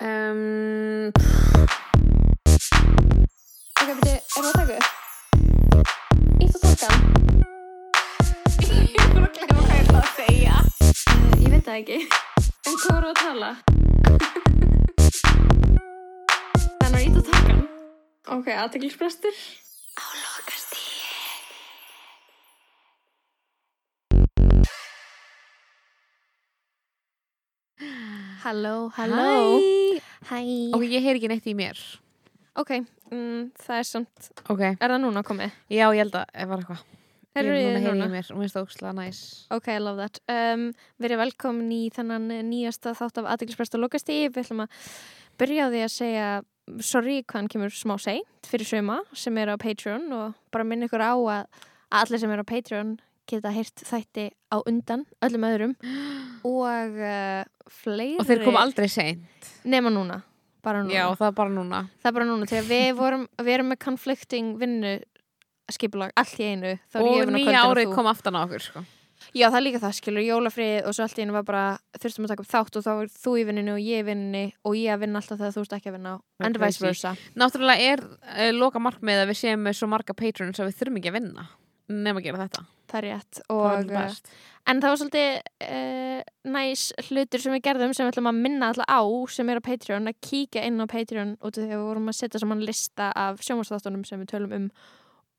Um, Ok, beti, er það að taka upp? Ítt og takkan? ég bara að glemma hvað ég ætla að segja. Uh, ég veit það ekki. En hvað voru að tala? Þannig að ítt og takkan? Ok, aðteglisbrestur? Á lokast Halló, halló. Hæ. Hæ. Ok, ég heyr ekki neitt í mér. Ok, mm, það er samt, Ok. er það núna komið? Já, ég held að það var eitthvað. Ég Heyrðu er núna þið að heyra núna? í mér og minnst það ókslega næs. Ok, I love that. Um, verið velkomin í þennan eh, nýjasta þátt af aðeinsprest og lokastíf. Við ætlum að byrja á því að segja sorry hvað hann kemur smá seint fyrir söma sem er á Patreon og bara minna ykkur á að, að allir sem er á Patreon geta heyrt þætti á undan öllum öðrum og uh, fleiri Og þeir koma aldrei seint. nema núna, bara núna Já, það er bara núna. það er bara núna, þegar við vorum við erum með conflicting vinnu skipulag allt í einu Og nýja árið kom aftan á okkur, sko. Já, það er líka það, skilur, jólafrið og svo allt í einu var bara, þurftum að taka upp þátt og þá er þú í vinninu og ég í vinninu og ég að vinna alltaf þegar þú ert ekki að vinna and vice versa. Náttúrulega er uh, loka markmið að við séum með svo marga patrons að við þurfum ekki að vinna. Nefn að gera þetta. Það er rétt. Og, best. en það var svolítið uh, næs hlutur sem við gerðum sem við ætlum að minna alltaf á sem er á Patreon, að kíkja inn á Patreon út af því að við vorum að setja saman lista af sjónvarsþáttunum sem við tölum um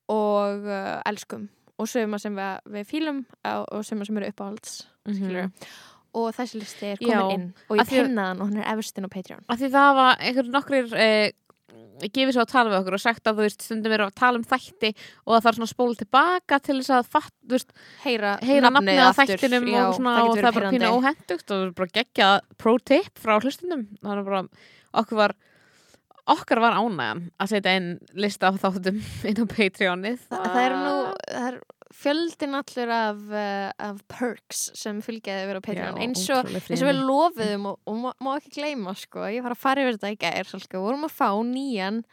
og uh, elskum og söguma sem við, við fílum uh, og söguma sem eru uppáhalds skilur Mhm. og þessi listi er komin Já, inn og ég að- pinnaði hann og hann er efstinn á Patreon Af því það var einhver nokkrir uh, gefið svo að tala við okkur og sagt að þú veist stundum er að tala um þætti og það þarf svona að spóla tilbaka til þess að fatt, veist, heyra, heyra nafnið á aftur. þættinum Já, og, svona, það og það er bara pínu óhendugt og það bara geggja pro tip frá hlustundum þannig að bara okkur var okkar var ánægjan að setja inn lista af þáttum inn á Patreonið. Þa, það er nú það er fjöldin allur af, uh, af perks sem fylgjaði verið á Patreon. Eins, og, og við lofiðum og, og má, má ekki gleyma sko, ég var að fara yfir þetta í gær sko, við vorum að fá nýjan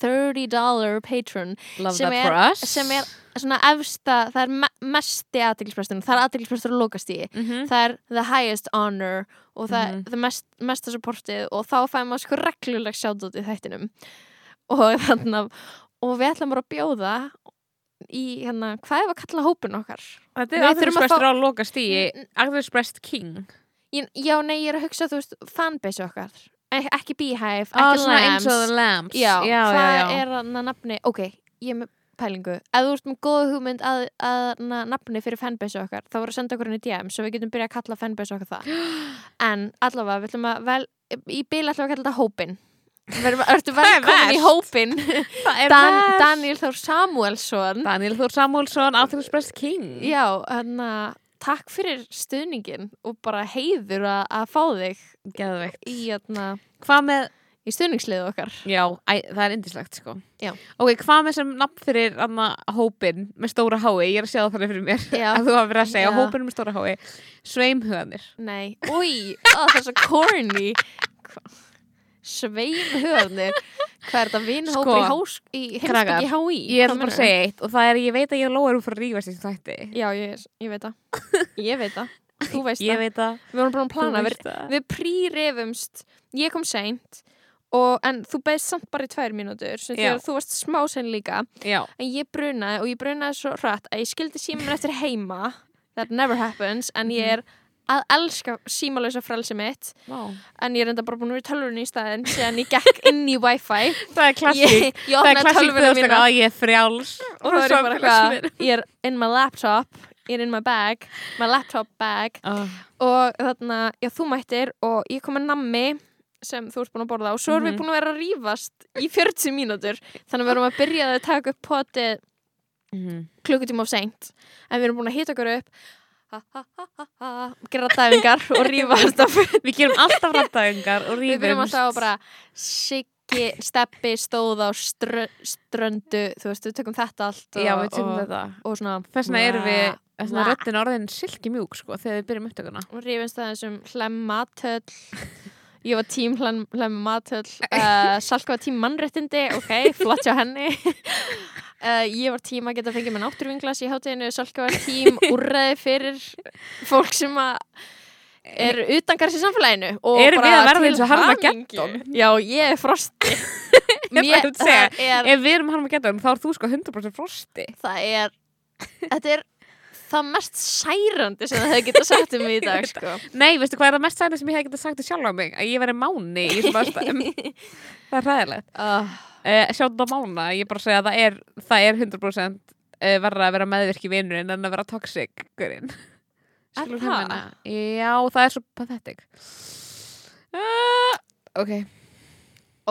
$30 Patreon sem er- sem er svona efsta, það er me mesti aðdeglispresturinn, það er aðdeglisprestur að lokast í Mhm. það er the highest honor og það Mhm. er the mest, mesta supportið og þá fæum maður sko regluleg sjátt í þættinum. Og þannig að og við ætlum bara að bjóða í hérna, hvað er að kalla hópin okkar? Þetta er þurfum að aðeinsprestur fá- á loka stíi aðeinsprest king. Ég, já, nei, ég er að hugsa, þú veist, fanbase okkar. Ek, ekki Beehive, ah, ekki eins Lambs. Lamps Já, já, hvað já, er að nafni ok, ég er með pælingu. Ef þú ert með góða hugmynd að, að na, nafni fyrir fanbase okkar, þá voru að senda okkur í DM svo við getum byrjað að kalla fanbase okkar það en allavega, við ætlum að vel, í bíl ætlum að kalla þetta hópin ertu er velkomin í hópin Dan. Daniel Þór Samuelsson Daniel Þór Samuelsson aðeinsprest king. Já, hann að takk fyrir stuðningin og bara heiður að, að fá þig Geðveikt. í, hérna, Hvað með í stuðningsliðu okkar. Já, æ, það er indislegt sko. Já. Ok, hvað með sem nafn fyrir anna, hópin með stóra hái, ég er að sjá það fyrir mér. Að þú hafa verið að segja, Já. hópin með stóra hái Sveimhuganir Nei, úi, það er svo corny Hva? Sveimhöfnir Hvað er þetta vinhópur Sko, í, í heimsbyggi HÍ? Ég er bara að segja eitt og það er, ég veit að ég erum fyrir að rífast í þætti. Já, ég, ég veit það. Ég veit það, þú veist Ég það. Við vorum bara að plana, við, við prírifumst Ég kom seint og, En þú beðist samt bara í tvær mínútur þú varst smá sen líka. Já, En ég brunaði og ég brunaði svo hratt að ég skildi síman eftir heima. That never happens. En ég er að elska símalösa frelsi mitt. Vá. en ég er enda bara búin að vera í tölvunni í staðinn síðan ég gekk inn í wifi. Það er klassík. Það er klassík þegar þú veist að ég er frjáls. Og það er bara eitthvað ég er in my laptop, ég er in my bag. My laptop bag. Oh. og þarna, já þú mættir og ég kom með nammi sem þú ert búin að borða og svo erum Mhm. við búin að vera að rífast í 40 mínútur. Þannig að við erum að byrja að taka upp potið mm. klukkutíma of seint. En við erum búin að hita okkur upp gera dæfingar og rífast af Við gerum alltaf rættaðingar og við byrjum alltaf að bara Siggi, Steppi stóð á strö, ströndu þú veist, við tökum þetta allt og, Já, við tökum og, þetta. og svona Þess vegna erum við, þess vegna röddin orðin silki mjúk sko þegar við byrjum upptökuna. Og rífumst það þessum hlemmatöll ég var tím hlemmatöll uh, Salka var tím mannréttindi ok, flott hjá henni uh, ég var tím að geta fengið með náttúruvinglas í hátteginu Salka var tím úrræði fyrir fólk sem er utangarðs í samfélaginu Erum við að verða eins og Harmageddon? hamingju. Já, ég er frosti Mér, er, Ef við erum að geta þá er þú sko 100% frosti það er þetta er það mest særandi sem það hefði getað sagt um mig í dag sko. Nei, veistu hvað er það mest sæðið sem ég hef getað sagt til sjálf á mig? Að ég veri máni í þessum aðstæðum Það er ræðilegt uh, uh, Sjáttu á mána, ég bara segja að það er, það er 100% uh, verra að vera meðvirki vinurinn en að vera toxic gurinn Er það? Já, það er svo pathetic. Uh, Ok.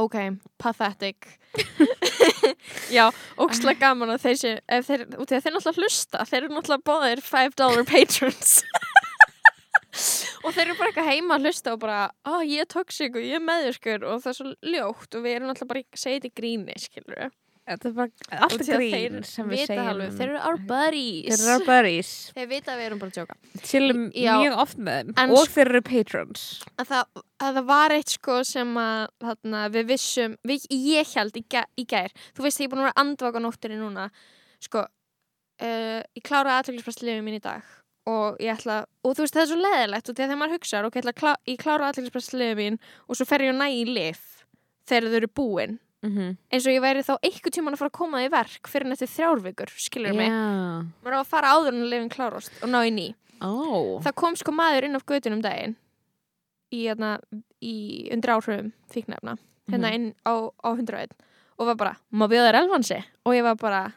Ok, pathetic já, ógslag gaman að þeir sé ef þeir, út í að þeir náttúrulega hlusta þeir eru náttúrulega bóðir 5 dollar patrons. Og þeir eru bara eitthvað heima að hlusta og bara, ó ég er toxic og ég er meðurskur og það er svo ljótt. Og við erum náttúrulega bara að segja þetta í gríni, skilur Þetta er bara allt grín sem við segjum. þeir eru our buddies. Þeir eru our buddies. Þeir vita að við erum bara að tjóka Chillum Já. mjög oft með þeim En Og þeir eru patrons. Að það, að það var eitt sko sem að þarna, við vissum, við, ég held í, í gær, þú veist ég er búin að vera andvaka nóttinni núna sko, uh, ég kláraði aðlæglispressliðum mín í dag og ég ætla, og þú veist það er svo leðilegt og þegar maður hugsaður, ok, ég, klá, ég klára aðlæglispressliðum mín og svo fer ég að næ í lif þegar þau eru búin mm -hmm. eins og ég væri þá einhver tíman að fara að koma í verk fyrir nætti þrjárvíkur, skilur mig. Já. Maður á að fara áður en lifin klárast og ná í ný. Ó. Það kom sko maður inn á götunum daginn í, hérna, í undir áhrifum fíknefna hérna Mhm. inn á, á 101 og var bara, má bjóða þér elfansi og ég var bara,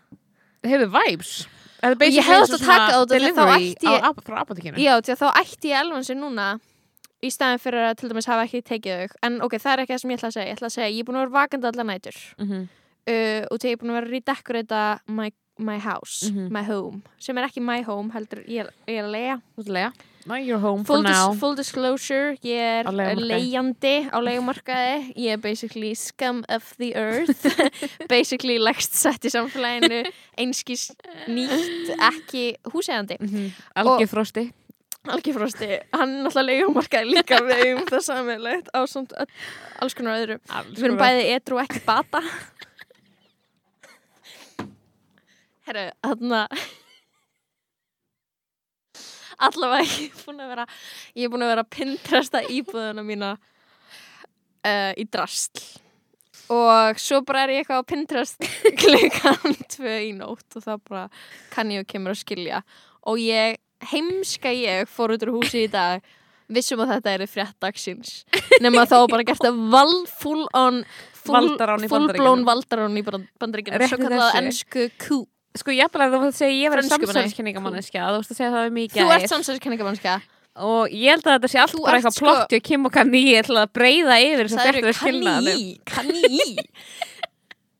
Hefur vibes. Þetta Ég hefði eins átt og að taka svona það út af því að þá delivery ætti ég- á, að þá ætti ég elfansi núna í staðin fyrir að til dæmis hafa ekki tekið þau. En ok, það er ekki það sem ég ætla að segja. Ég ætla að segja, ég er búin að vera vakandi allar nætur. Mhm. uh, og þegar ég er búin að vera að redecorata my, my house, Mhm. my home sem er ekki my home, heldur ég, ég er að leia home full, for now. dis full disclosure, ég er leigjandi á leigumarkaði. Ég er basically scum of the earth. Basically leggst sett í samfélaginu einskis nýtt ekki húsegandi Mhm. Algjör frosti Algi Frosti, hann er náttúrulega leigumarkaði líka við eigum það sammeilegt á svona öll- alls konar öðru. Við erum bæði etru og ekki bata. Herru, þarna allavega ég er búin að vera ég er búin að vera að pintresta íbúðuna mína uh, í drastl og svo bara er ég eitthvað á Pinterest klukkan tvö í nótt og það bara kann ég og kemur að skilja. Og ég, heimska ég fór út úr húsi í dag. Vissum að þetta er frétt dagsins nema þá bara gert að val full on full, full blown valdarán í í svo kallað ennsku kú Sko ég bara þú veist að segja ég ég. samsæðiskenningamanneskja Þú veist að segja það er mikið þú ert samsæðiskenningamannska Og ég held að þetta sé allt Þú bara eitthvað sko- plott og Kim og Kanye til að breyða yfir það eru kanní kanní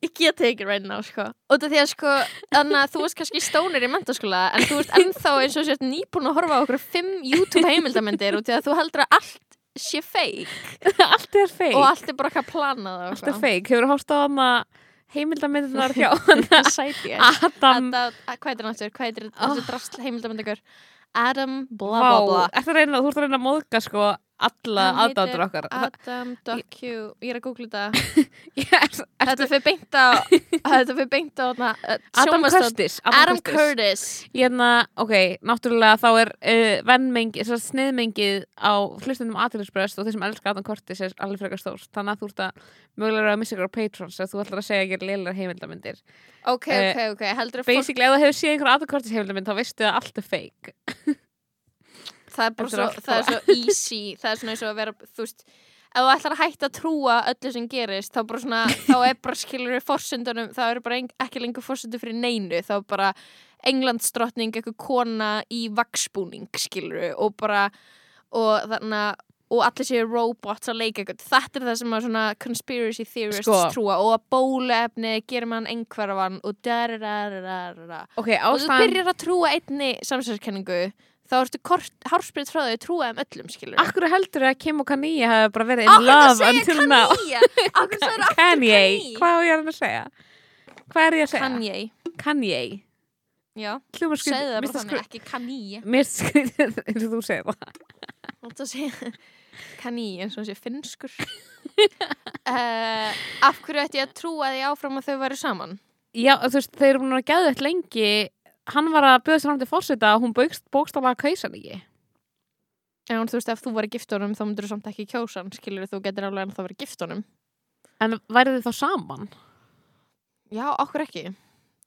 ég get ekki right now sko. Og það því að sko þannig að þú veist kannski stónir í mentaskóla en þú veist ennþá eins og sért nýbúin að horfa á okkur fimm YouTube heimildamindir og því að þú heldur að allt sé fake. Allt er feik og allt er bara eitthvað planað og Allt er feik Hefur þú hóst á hana heimildamindunar hjá Sæti Adam? Þetta, hvað hann aftur? Hvað heitir þessi drasl heimildamindagur? Adam bla Vá, bla. bla reyna, þú ert að reyna að móðga sko alla aðdáttur okkar. Adam Docu Ég er að googla þetta. Yes, Þetta fyrir beint á Þetta fyrir beint á na, uh, Adam Curtis Adam Curtis. Hérna, ok, náttúrulega þá er uh, að sniðmengið á hlustundum aðtilsbröst og þeir sem elska Adam Curtis er alveg frekar stórt þannig að þú ert að mögulega að missa ykkur á Patrons ef þú ætlar að segja að gera lélar heimildamindir Ok, Eh, ok, ok Heldur að fólk Basically, ef þú hefur séð einhver Adam Curtis heimildamind þá veistu að allt er fake Það er bara svo allt Það er svo easy Það er svona eins og að vera Þú veist Ef þú ætlar að hætta að trúa öllu sem gerist þá svona, þá er bara skilur við forsendunum, þá eru bara ekki lengur forsendu fyrir neinu, þá bara englandsdrottning, eitthvað kona í vaksbúning, skilur og bara, og þannig að og allir séu robots að leika eitthvað þetta er það sem að svona conspiracy theorists Sko. trúa og að bóluefni gerir mann einhverfan og dararararara Ok, og þú byrjar að trúa einni samsæðiskenningu þá ertu hársprit frá þau að trúa um öllum skilur Akkur heldur að Kim og Kanye hafa bara verið in love until now? Akkur það er aftur Kanye, hvað á ég að segja? Hvað er ég að segja? Kanye. Kanye. Já, segðu það bara þannig, ekki Kanye. Mér skrítið eins og þú segir það. Þú átt að segja Kanye eins og þessi finnskur. Uh, Af hverju ætti ég að trúa því áfram að þau væri saman? Já, þú veist, þeir eru búin að geða þetta lengi Hann var að bjóða sér fram til fórseta og hún bókst, bókstala að kausa hann ekki? En þú veist, ef þú væri giftunum þá myndir þú samt ekki kjósa hann, skilur þú getur alveg en þá verið giftunum En værið þið þá saman? Já, okkur ekki.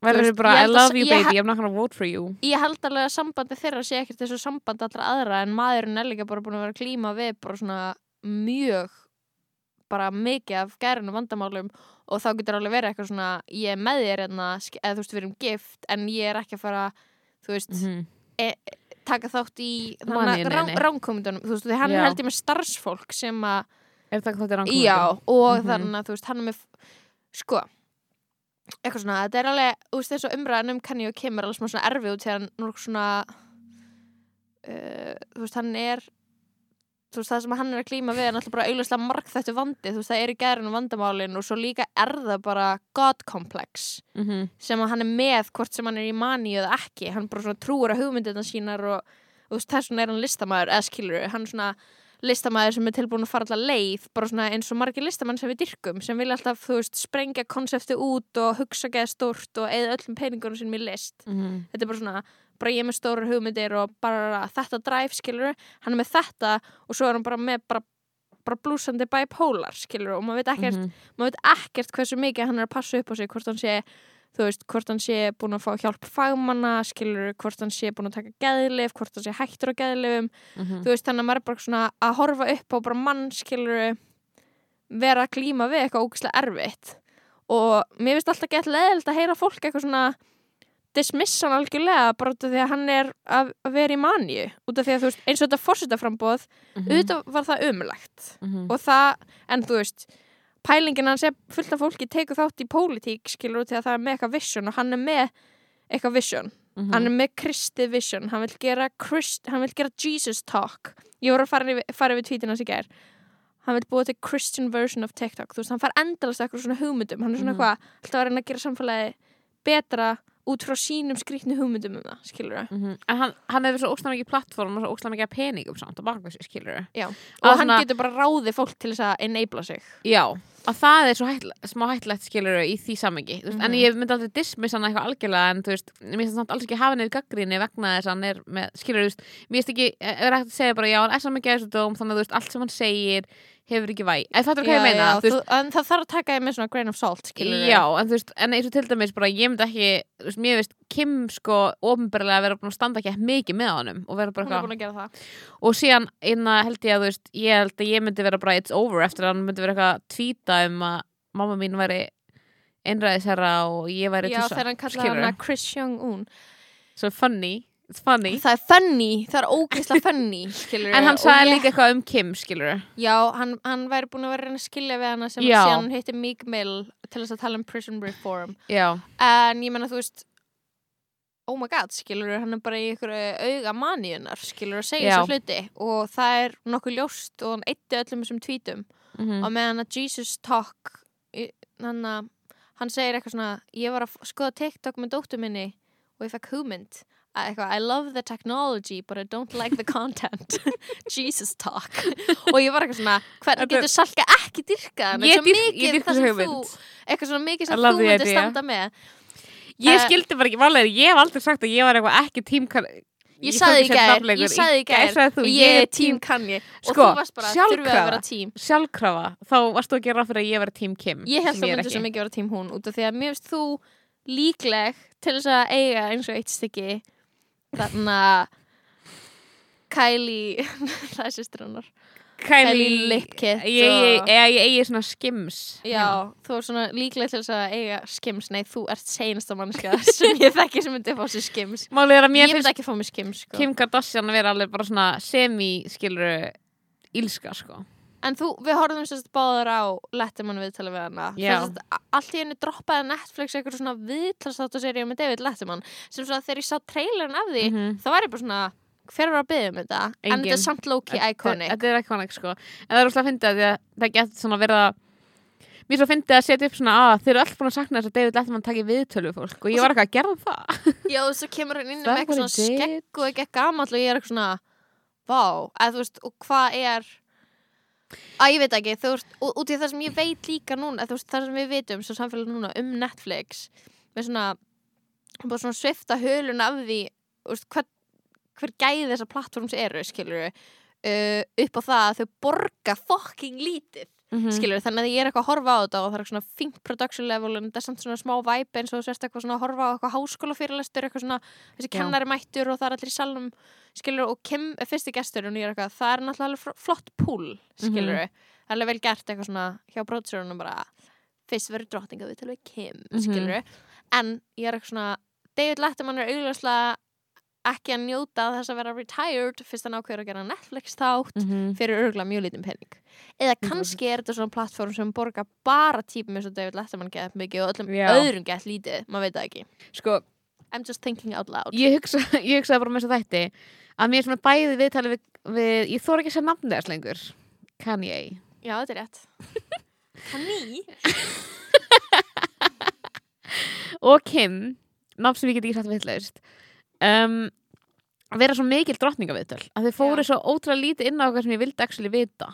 Værið þið bara, I að- love you baby, I'm not gonna vote for you. Ég held alveg að sambandi þeirra sé ekkert þessu sambandi allra aðra en maðurinn er líka bara búin að vera að klíma við bara svona mjög bara mikið af gærinu vandamálum og þá getur alveg verið eitthvað svona ég er með þér hérna, sk- eða þú veist við erum gift en ég er ekki að fara þú veist, Mhm. taka þátt í ránkomundunum, þú veist, því hann Já. er held ég með starfsfólk sem að Er þetta hvað þetta er Já, og Mhm. þannig að þú veist, hann er með sko, eitthvað svona þetta er alveg, þú veist, þessu umræðan um Kanye og Kim er alveg svona erfið út þegar hann nú svona uh, þú veist, hann er þú veist, það sem hann er að glíma við er náttúrulega bara marg þetta vandi, þú veist, það er í gærinu vandamálin og svo líka er það bara God complex Mhm. sem að hann er með hvort sem hann er í mani eða ekki, hann bara svona trúur að hugmyndina sínar og þú veist, þess vegna er hann listamaður eða skilur, hann er svona listamaður sem er tilbúin að fara alltaf leið bara svona eins og margir listamann sem við dyrkum sem vilja alltaf, þú veist, sprengja konsepti út og hugsa geða stórt og eða öllum peningunum sínum í list Mhm. þetta er bara svona, bara ég er með stórar hugmyndir og bara þetta drive, skilur hann er með þetta og svo er hann bara með bara, bara blúsandi bipolar, skilur og maður veit ekkert Mhm. maður veit ekkert hversu mikið hann er að passa upp á sig hvort hann sé, þú veist, hvort hann sé búin að fá hjálp fagmanna, skilur hvort hann sé búin að taka geðlif, hvort hann sé hættur á geðlifum, Mhm. þú veist, þannig að maður er bara svona að horfa upp á bara mann, skilur vera að glíma við eitthvað ógæslega erfitt og mér finnst alltaf gett leðilt að heyra fólk eitthvað svona dismissa hann algjörlega bara út af því að hann er að, að vera í manju út af því að þú veist, eins og þetta fórsetaframbóð Mhm. auðvitað var það umlegt Mhm. og það, en þú veist pælingin hans er fullt af fólki tekur þátt í pólitík, skilur út því að það er með eitthvað vision og hann er með eitthvað vision Mhm. hann er með Kristi vision hann vil gera, Christ, hann vil gera Jesus talk ég voru að fara yfir, fara yfir tweetin hans í gær hann vil búa til Christian version of TikTok þú veist, hann fær endalast eitthvað svona hugmyndum hann er svona Mhm. eitthvað, alltaf að reyna að gera samfélagi betra út frá sínum skrýtnu hugmyndum um það, skilur það Mhm. En hann, hann hefur svo óslæm mikið plattform og svo óslæm mikið af peningum samt á bakveg sér, skilur Já. Að og hann svona- getur bara ráðið fólk til þess að enabla sig Já, að það er svo hætla, smá hættilegt skilur í því samengi mm en Mhm. ég myndi aldrei dismiss hann eitthvað algjörlega en þú veist, mér finnst það alls ekki hafa nefnir gaggrinni vegna þess að hann er með, skilur veist mér finnst ekki, er ekkert að segja bara já, hann er að hann hefur ekki væg, en ég meina? já, þú en það þarf að taka þér með svona grain of salt Já, en þú veist, en eins og til dæmis bara, ég myndi ekki, þú veist, mér veist Kim sko, ofinbarlega að vera búin að standa ekki mikið með honum og vera bara eitthvað að og síðan einna held ég að þú veist ég held að ég myndi vera bara it's over eftir að hann myndi vera eitthvað að tvíta um að mamma mín væri einræðisherra og ég væri já, tussa þegar hann kallaði skilurðu? hana Chris Young-un so funny, funny. Það er funny, það er ógeðslega funny skilur en hann sagði líka eitthvað um Kim skilur já, hann, hann væri búin að vera að skilja við hana sem síðan hitti Meek Mill til þess að tala um prison reform. Já, en ég menna þú veist oh my god, skilur hann er bara í einhverju auga maníunar skilur að segja þessu hluti. Og það er nokkuð ljóst og hann eitti öllum þessum tvítum mm og meðan að Jesus talk hann, hann segir eitthvað svona ég var að skoða TikTok með dóttu minni og ég fekk hugmynd eitthvað, I love the technology but I don't like the content. Jesus talk. Og ég var eitthvað svona, hvernig getur Salka ekki ég, Svo dýr, ég mikið dyrka það sem þú, eitthvað svona mikið sem þú myndir standa með. Ég Eh, skildi bara ekki varlega, ég hef aldrei sagt að ég var eitthvað ekki tím ég sagði í gær, ég þú, ég er tím Kanye og Sko, þú varst bara, þurfum við að vera tím sjálfkrafa, þá varst þú ekki ráð fyrir að ég var tím Kim Ég held sem að er myndi ekki. svo mikið vera tím hún út af því að mér finnst þú líkleg til þess að eiga eins og eitt stykki þarna Kylie það er sýstir hennar. Kylie, Kylie Lickett ég, eigi svona skims. Já, þú er svona líkleg til að eiga skims. Nei, þú ert seinasta mannska sem ég þekki sem myndi fá sér skims. Að Ég myndi ekki fá mér skims sko. Kim Kardashian að vera alveg bara svona semi-skiluru ílska sko En þú, við horfðum sérst báður á Letterman viðtala við hana. Sérst, Allt í henni droppaði Netflix eitthvað svona viðtalstáttaserið með David Letterman. Sem svona þegar ég sá trailerin af því Mhm. þá var ég bara svona hver var að byggja um þetta? En Enginn. þetta er samt low-key iconic. Þetta er iconic sko. En það er úrslega að fyndi að því að það getur svona verið að Mér svo fyndið að setja upp svona að þeir eru alltaf búin að sakna þess að David Letterman taki viðtölu við fólk. Og ég var eitthvað að gera það. Já, og svo kemur hann inn með eitthvað svona skegg og ekki gamall og ég er eitthvað svona vá, eða þú veist, og hvað er að ég veit ekki, þú veist út í það sem ég veit líka núna þú veist, það sem við vitum, svo samfélag núna um Netflix með svona bara svona svifta hölun af því veist, hver, hver gæði þessar plattforms eru, skilur uh, upp á það að þau borga fucking lítið Mhm. skilur, þannig að ég er eitthvað að horfa á þetta og það er svona fink production level en það er samt svona smá vibe eins og þú sérst eitthvað svona að horfa á eitthvað háskólafyrirlestur eitthvað svona, þessi kennari mættur og það er allir í salnum skilur og Kim er fyrsti gestur og er eitthvað, það er náttúrulega flott púl skilur, Mhm. það er alveg vel gert eitthvað svona hjá bróðsörunum bara fyrst verður drottninga við til við Kim Mhm. skilur, en ég er eitthvað svona David Letterman er augljóslega ekki að njóta þess að vera retired fyrst hann ákveður að gera Netflix þátt Mhm. fyrir örgulega mjög lítinn penning eða kannski er þetta svona plattform sem borga bara típum eins og David Letterman gett mikið og öllum Já. öðrum gett lítið, maður veit það ekki. Sko, I'm just thinking out loud. ég hugsa, ég hugsaði bara með þess að að mér er svona bæði viðtalið við, við ég þóra ekki að segja nafnið þess lengur. Kanye. Já, þetta er rétt. Kanni? og Kim nafn sem ég get ekki sagt vitlaust um, vera svo mikil drottningaviðtöl að þau fóru Já. svo ótrúlega lítið inn á eitthvað sem ég vildi actually vita.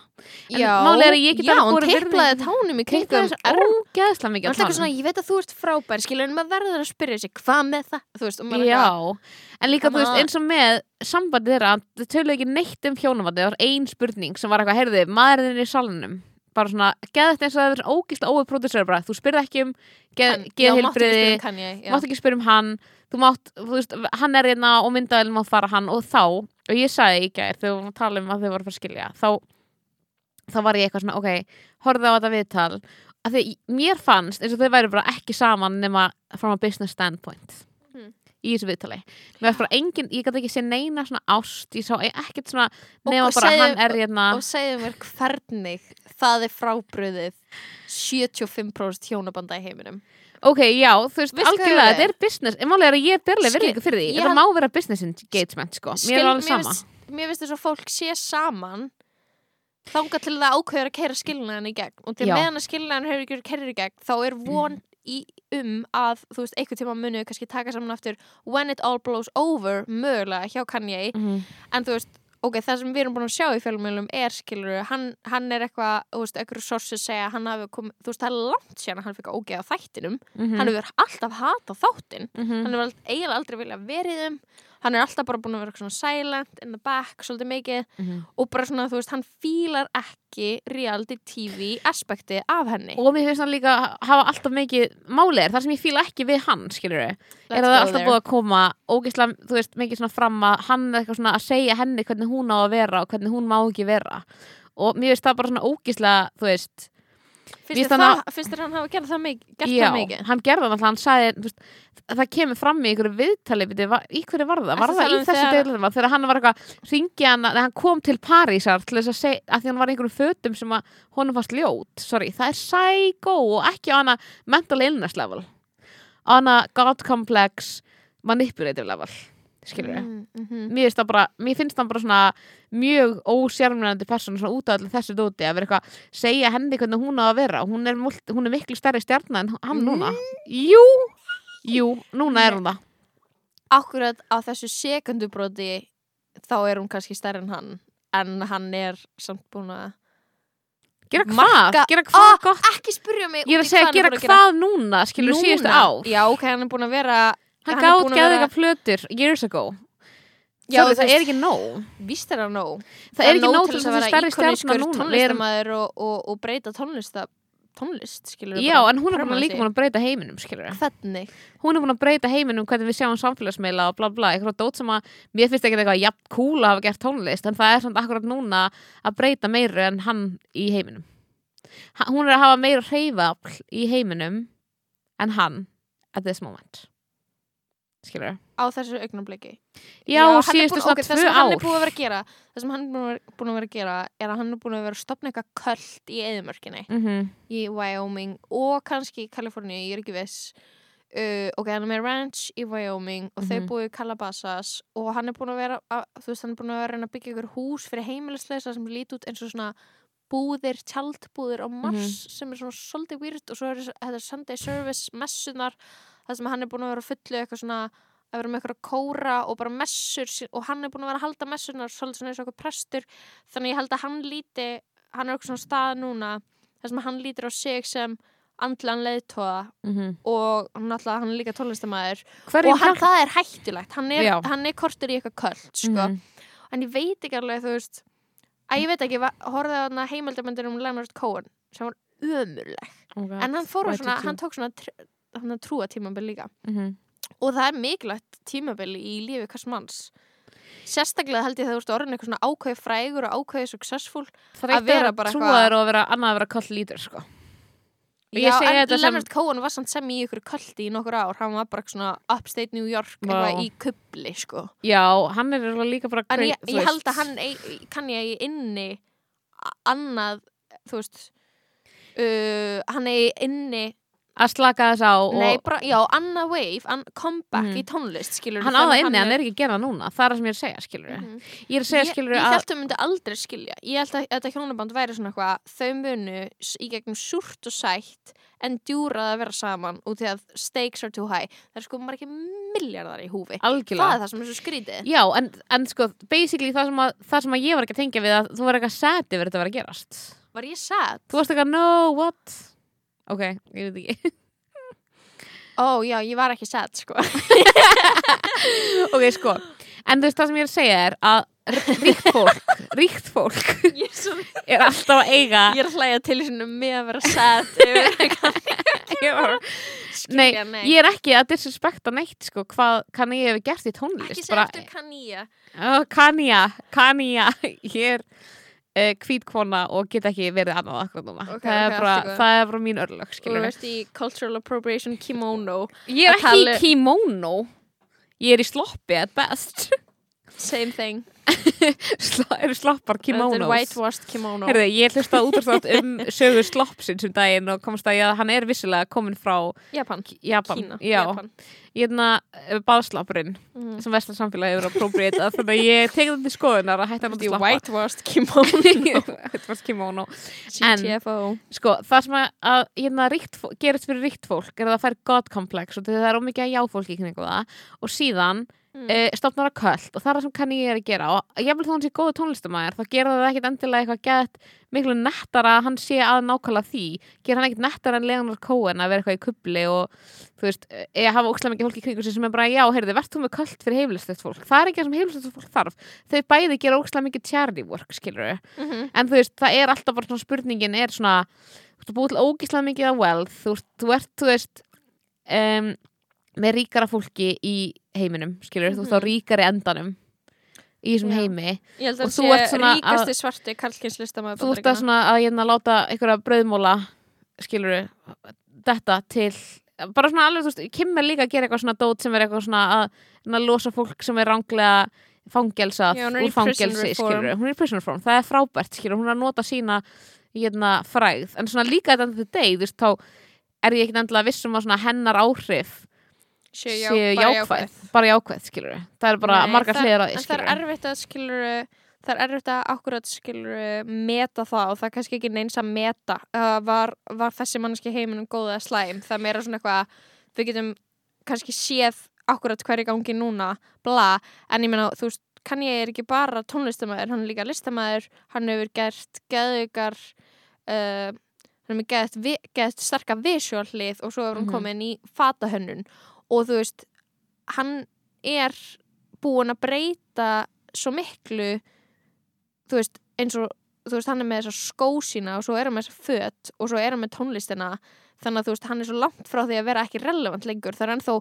En málið er að ég get já, hún virðingu- tánum í Kringum ógeðslega mikið Alltaf eitthvað svona, ég veit að þú ert frábær skilur en maður verður að spyrja sig, hvað með það? Þú veist, eitthvað, en líka þú veist að- eins og með sambandið þeirra, þau töluðu ekki neitt um hjónavandi, það var ein spurning sem var eitthvað, heyrðu, maðurinn í salnum. Bara svona, geðvægt eins og það er ógist óið pródusör bara, þú spyrði ekki um spyrja um mátt ekki spyrja um hann þú mátt, þú veist, hann er hérna og myndaðil má fara hann og þá og ég sagði í gær, þegar við vorum að tala um að þau voru fara að skilja þá, þá var ég eitthvað svona, ok, horfðu á þetta viðtal að því mér fannst eins og þau væri bara ekki saman nema from a business standpoint Hmm. í þessu viðtali. Engin, ég gæti ekki sé neina svona ást ég sá ekkert svona Og nema bara segðu- hann er hérna. Og segðu mér hvernig það er frábröðið 75% hjónabanda í heiminum ok, já, þú veist, hvað algjörlega, þetta er business. En málega er að ég er berlega virðingu fyrir því. þetta má vera business engagement, sko. Mér er alveg sama. mér finnst þess að fólk sé saman þanga til það ákveður að keira skilnaðan í gegn. Og til meðan að skilnaðan hefur ekki kerið í gegn þá er von í, um að þú veist, einhvern tíma munu kannski taka saman aftur. When it all blows over mögulega hjá Kanye. Mhm. en þú veist, ok, það sem við erum búin að sjá í fjölumilum er, skilur, hann, hann er eitthvað þú veist, einhverju sources segja að hann hafi komið, þú veist, það er langt síðan að hann fikk ógeð á þættinum Mhm. hann hefur alltaf hatað þáttinn Mhm. hann hefur eiginlega aldrei viljað verið í þeim hann er alltaf bara búin að vera svona silent in the back, svolítið mikið. Mhm. og bara svona, þú veist, hann fílar ekki reality TV aspekti af henni. Og mér finnst hann líka hafa alltaf mikið máli er, það sem ég fíla ekki við hann skilur er að það er alltaf búið að koma ógeðslega, þú veist, mikið svona fram að hann er eitthvað svona að segja henni hvernig hún á að vera og hvernig hún má ekki vera. Og mér finnst það bara svona ógeðslega þú veist, finnst þér það, þér hann hafa gerð það mikið já, það mikið? hann gerði það alltaf hann sagði, veist, það kemur fram í einhverju viðtali, í hverju var það? Var að það tala í þessu þegar- deilum þegar hann var eitthvað, ringi hann nei, hann kom til Parísar til þess að segja að því hann var í einhverjum fötum sem að honum fannst ljót, sorry, það er psycho og ekki á hana mental illness level. Á hana god complex manipulative level skilur mm, mm mér finnst það bara, mér finnst það bara svona mjög ósjármjörnandi person svona út af allir þessu dóti að vera eitthvað segja henni hvernig hún á að vera. Hún er, hún er miklu stærri stjarnar en hann núna. Jú, jú, núna er hún það. Akkurat á þessu sekundubroti þá er hún kannski stærri en hann en hann er samt búin að gera hvað, gera hvað Ah, gott? ekki spyrja mig ég er að segja gera hvað núna skilur síðustu ár. Já, ok, hann er búin að vera hann gátt vera- plötur years ago. Já, þú það veist- er ekki nóg. Víst er það nóg. Það er ekki nóg til þess að vera íkonískur tónlistamæður og, og, og breyta tónlista tónlist, skilur já, en hún er búin að líka búin að breyta heiminum skilur hvernig? Hún er búin að breyta heiminum hvernig við sjáum samfélagsmeila og bla bla, eitthvað dót sem að mér finnst ekki eitthvað jafn cool að hafa gert tónlist en það er samt akkurat núna að breyta meiru en hann í heiminum. Hún er að hafa meira hreyfafl í heiminum en hann at this moment skilur á þessu augnabliki já, er síðustu svona ok, það tvö sem hann er ár. búin að vera að gera það sem hann er búin að vera, að gera er að hann er búin að vera að stopna eitthvað köld í eðimörkinni mm í Wyoming og kannski í Kaliforníu, ég er ekki viss. Uh, ok, hann er með ranch í Wyoming og þau Mhm. búið í Calabasas og hann er búin að vera að, þú veist, hann er búin að vera að byggja ykkur hús fyrir heimilisleisa sem lít út eins og svona búðir, tjaldbúðir á Mars Mhm. sem er svona svolítið weird og svo er þetta Sunday Service messunar það sem hann er búin að vera fullu eitthvað svona að vera með eitthvað kóra og bara messur og hann er búin að vera að halda messunar svolítið svona eins og eitthvað prestur þannig ég held að hann líti hann er eitthvað svona stað núna þar sem hann lítir á sig sem andlan leiðtóða -hmm. og náttúrulega hann er líka tónlistamæður og hann, það er hættulegt hann er, hann er kortur í eitthvað köld sko. Mhm. en ég veit ekki alveg þú veist að ég veit ekki, horfði á hana heimildabendur um Leonard Cohen sem var ömurleg God. en hann fór Why svona, hann tók svona tr- hann trúa tímabil líka Mhm. og það er mikilvægt tímabil í lífi hvers manns sérstaklega held ég þegar þú ert orðin eitthvað svona ákveði frægur og ákveði successful Það er að vera að bara trúaður og að vera annað að vera kall lítur sko. Já, en þetta sem- Leonard Cohen var samt sem í ykkur kvöldi í nokkur ár, hann var bara svona upstate New York, Vá. eitthvað í kubli sko. Já, hann er líka bara en ég, ég held að hann eig, kann ég eigi inni annað, þú veist uh, hann eigi inni að slaka þess á nei, bara, já, annað wave, an, comeback Mhm. í tónlist, skilur hann á það inni, hann er ekki að gera það núna það er það sem ég er að segja, skilur Mhm. ég er að segja, ég, skilur ég að held að þau myndi aldrei skilja ég held að þetta hjónaband væri svona eitthvað þau munu í gegnum súrt og sætt en djúrað að vera saman út því að stakes are too high það er sko ekki miljardar í húfi það algjörlega er það sem er svo skrítið Já, en, en sko, basically það sem, að, það sem að ég var ekki að tengja við að þú var eitthvað sad yfir þetta að vera að gerast var ég sad? Þú varst eitthvað, no, what? Ok, ég veit ekki. Ó já, ég var ekki sad sko. Ok, sko, en þú veist það sem ég er að segja er að ríkt fólk, ríkt fólk ég er, svo, er alltaf að eiga ég er að hlæja til svona með að vera Skilja, Nei, ég er ekki að disrespekta neitt sko, hvað kann ég hef gert í ekki tónlist segja eftir kanýja uh, Kanja, Kanja ég er uh, kvítkona og get ekki verið annað akkur núna. Ok, það, ok, bara, allt í góðu. það er bara mín örlög og þú skilur veist í cultural appropriation kimono. Ég er ekki í kimono. Ég er í sloppi at best. Same thing Sla, eru sloppar þetta er kimonos? whitewashed kimono. Herði, ég hlusta útastrátt um sögu sloppsins um daginn og komst að ég að hann er vissilega komin frá Japan, Japan, Kína, já, Japan. hérna baðslappurinn Mhm. sem vestar samfélagi hefur appropriatað þannig að ég tekið þetta til skoðunar að hætta hann að er slappa whitewashed kimono. Var kimono. En- GTFO Sko, það sem að, að hérna, ríkt, gerist fyrir ríkt fólk er að það fær god complex og það er ómikið að já fólki í kringu það. Og síðan Mm. mm. stofnar að köld og það er það sem kann ég er að gera og ég vil þó hann sé góðu tónlistamæður þá gera það ekkit endilega eitthvað gett miklu nettara að hann sé að nákvæmlega því gera hann ekkit nettara en Leonard Cohen að vera eitthvað í kubli og þú veist, ég hafa ókslega mikið fólk í kringu sem er bara já, heyrðu, verð þú með köld fyrir heimilislegt fólk það er ekki það sem heimilislegt fólk þarf þau bæði gera ókslega mikið charity work, skilur Mhm. en þú veist, það er alltaf bara svona spurningin er svona, þú búið til ógislega mikið af wealth, þú, veist, þú ert, þú veist um, með ríkara fólki í heiminum skilur, þú veist, á Mhm. ríkari endanum í þessum Já. heimi. Og þú ert svona ríkasti svarti karlkynslistamæður þú ert að svona að hérna láta einhverja brauðmóla skilur þetta til bara svona alveg, þú veist, Kim er líka að gera eitthvað svona dót sem er eitthvað svona að, að losa fólk sem er ránglega fangelsað úr fangelsi, skilur hún er í prison reform, það er frábært, skilur hún er að nota sína hérna fræð, en svona líka þetta deg, þú veist, þá er ég ekkit endilega viss um að svona hennar áhrif séu já, bara jákvæð, bara jákvæð, skilur það er bara Nei, margar hliðar á því, En það skilur er erfitt að skilur það er erfitt að akkurat skilur meta það og það er kannski ekki neins að meta uh, var, var þessi manneski heiminum góð eða slæm, það er meira svona eitthvað við getum kannski séð akkurat hverju gangi núna, bla. En ég meina, þú veist, kann ég er ekki bara tónlistamæður, hann er líka listamæður hann hefur gert geðugar uh, hann hefur gert starka visual hlið og svo hefur hann Mhm. komin í fatahönnun og þú veist, hann er búin að breyta svo miklu þú veist, eins og þú veist, hann er með þessa skó sína og svo er hann með þessa föt og svo er hann með tónlistina. Þannig að þú veist, hann er svo langt frá því að vera ekki relevant lengur, það er ennþá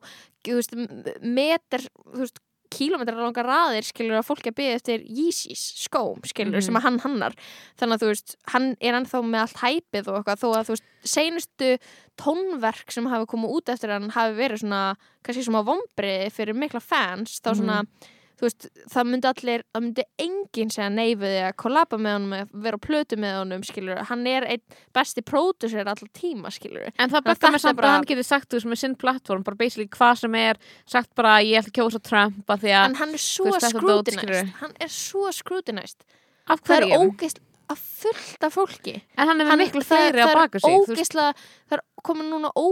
þú veist, meter, þú veist kílómetrar langar raðir, skilur að fólk að byggja eftir Yeezys skóm, skilur, Mhm. sem að hann hannar þannig að þú veist, hann er ennþá með allt hæpið og eitthvað, þó að þú veist seinustu tónverk sem hafi komið út eftir hann hafi verið svona kannski svona vombrið fyrir mikla fans þá svona, þú veist, það myndi allir það myndi enginn segja neyfið að kollaba með honum, að vera á plötu með honum skilur, hann er einn besti pródusser allar tíma, skilur En það að þetta er samt að hann getur sagt þú veist með sinn plattform, bara basically hvað sem er sagt bara ég ætla að kjósa Trump að því að, en hann er svo skilurðu. hann er svo af það er ógeist að fullta fólki. En hann er miklu fleiri á baku sig það er veist. ógeistlega það er komin núna ó,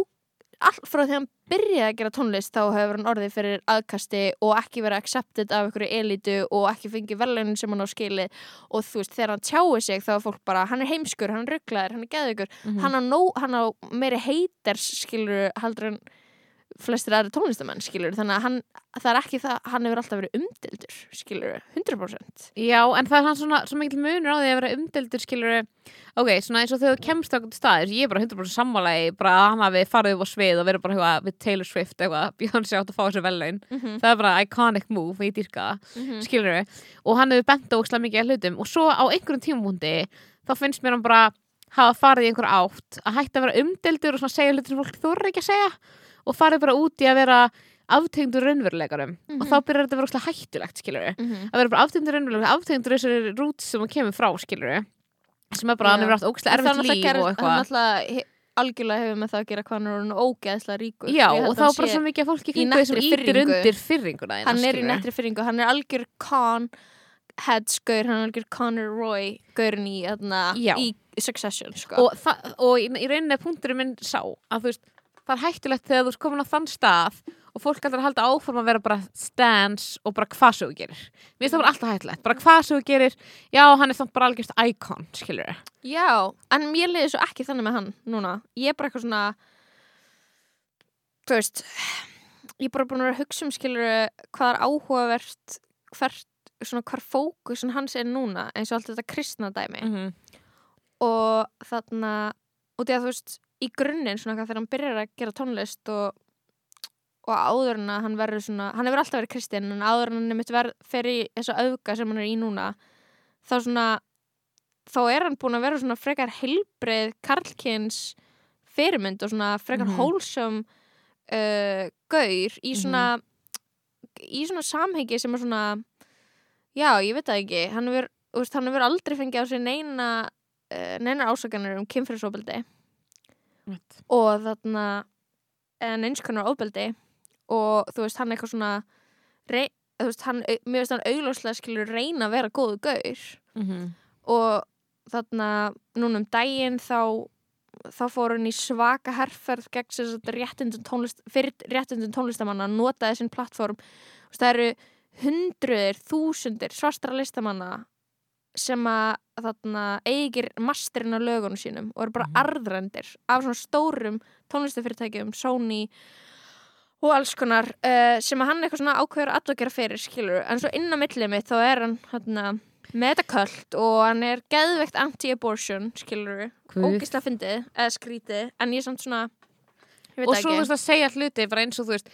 allt frá því hann byrjaði að gera tónlist þá hefur hann orðið fyrir aðkasti og ekki verið accepted af einhverju elitu og ekki fengið velunin sem hann á skili og þú veist þegar hann tjáir sig þá er fólk bara hann er heimskur, hann er rugglaður, hann er geðugur Mhm. hann á, hann á meiri haters skilur heldur en flestir aðri tónlistamenn, skilur þannig að hann, það er ekki það, hann hefur alltaf verið umdildur, skilur 100% Já, en það er hann svona, svo mikil munur á því að vera umdeldur skilur ok, svona eins og þegar þú kemst á einhvern staðir, ég er bara 100% sammálaði bara að hann hafi farið upp á svið og verið bara eitthvað við Taylor Swift eitthvað, Beyoncé átt að fá þessu vellaun mm -hmm. það er bara iconic move, ég dýrka það skilur og hann hefur bent á ókslega mikið af hlutum. Og svo á einhverjum tímumúndi þá finnst mér hann bara hafa farið í einhver átt að hætta að vera umdeldur og svona segja hlutir sem fólk þorri ekki að segja og farið bara út í að vera aftegyndur raunveruleikarum og þá byrjar þetta að vera hættulegt skilur að vera bara aftegyndur raunveruleikarum aftegyndur þessari rút sem hann kemur frá skilur sem er bara, Já. hann hefur haft ókslega erfitt líf og hann eitthvað. algjörlega hefur með það að gera hvað hann er orðinn ógeðslega ríkur. Já, og að þá bara svo mikið af fólki í kringu nettri ítir undir fyrringuna hann er í skilurðu. nettri fyrringu, hann er algjör con headsgaur, hann er algjör Conor Roy gaurin í, Já. í Succession sko. og, það, og í, í rauninni punkturinn minn sá að þú veist, það er hættulegt þegar þú ert komin á þann stað og fólk ætlar að halda áform að vera bara stans og bara hvað svo þú gerir mér finnst það bara alltaf hættulegt, bara hvað svo þú gerir já, hann er samt bara algjörst icon skilur Já, en mér liði svo ekki þannig með hann núna. Ég er bara eitthvað svona þú veist ég er bara búin að hugsa um skilur hvað er áhugavert hvert, svona hvar fókusin hans er núna eins og allt þetta kristna dæmi mm -hmm. og þarna og því að þú veist, í grunninn svona þegar hann byrjar að gera tónlist og og áður en að hann verður svona hann hefur alltaf verið kristinn en áður en hann fer í þessa auðga sem hann er í núna þá svona þá er hann búin að vera svona frekar heilbreið karlkins fyrirmynd og svona frekar Mhm. hólsum uh, gaur í svona í svona samhengi sem er svona já, ég veit það ekki hann hefur, aldrei fengið á sig neina uh, neina ásakanir um kynfyrirsofbeldi og þarna en eins konar ofbeldi og þú veist, hann er eitthvað svona rey, þú veist, hann, mér veist hann augljóslega skilur reyna að vera góðu gaur. Og þarna núna um daginn þá þá fór hann í svaka herferð gegn sér réttindum tónlist fyrir réttindum tónlistamanna notaði sinn plattform. Þú veist, það eru hundruðir, þúsundir svartra listamanna sem að þarna eigir masterinn á lögunum sínum og eru bara Mhm. arðrendir af svona stórum tónlistafyrirtækjum, Sony og alls konar uh, sem að hann eitthvað svona ákveður að gera fyrir skilur, en svo inn á millið mitt þá er hann hérna, með þetta köld og hann er geðveikt anti-abortion skilur, Guð. ógislega fyndið eða skrítið, en ég er samt svona og svo þú veist að segja hluti bara eins og þú veist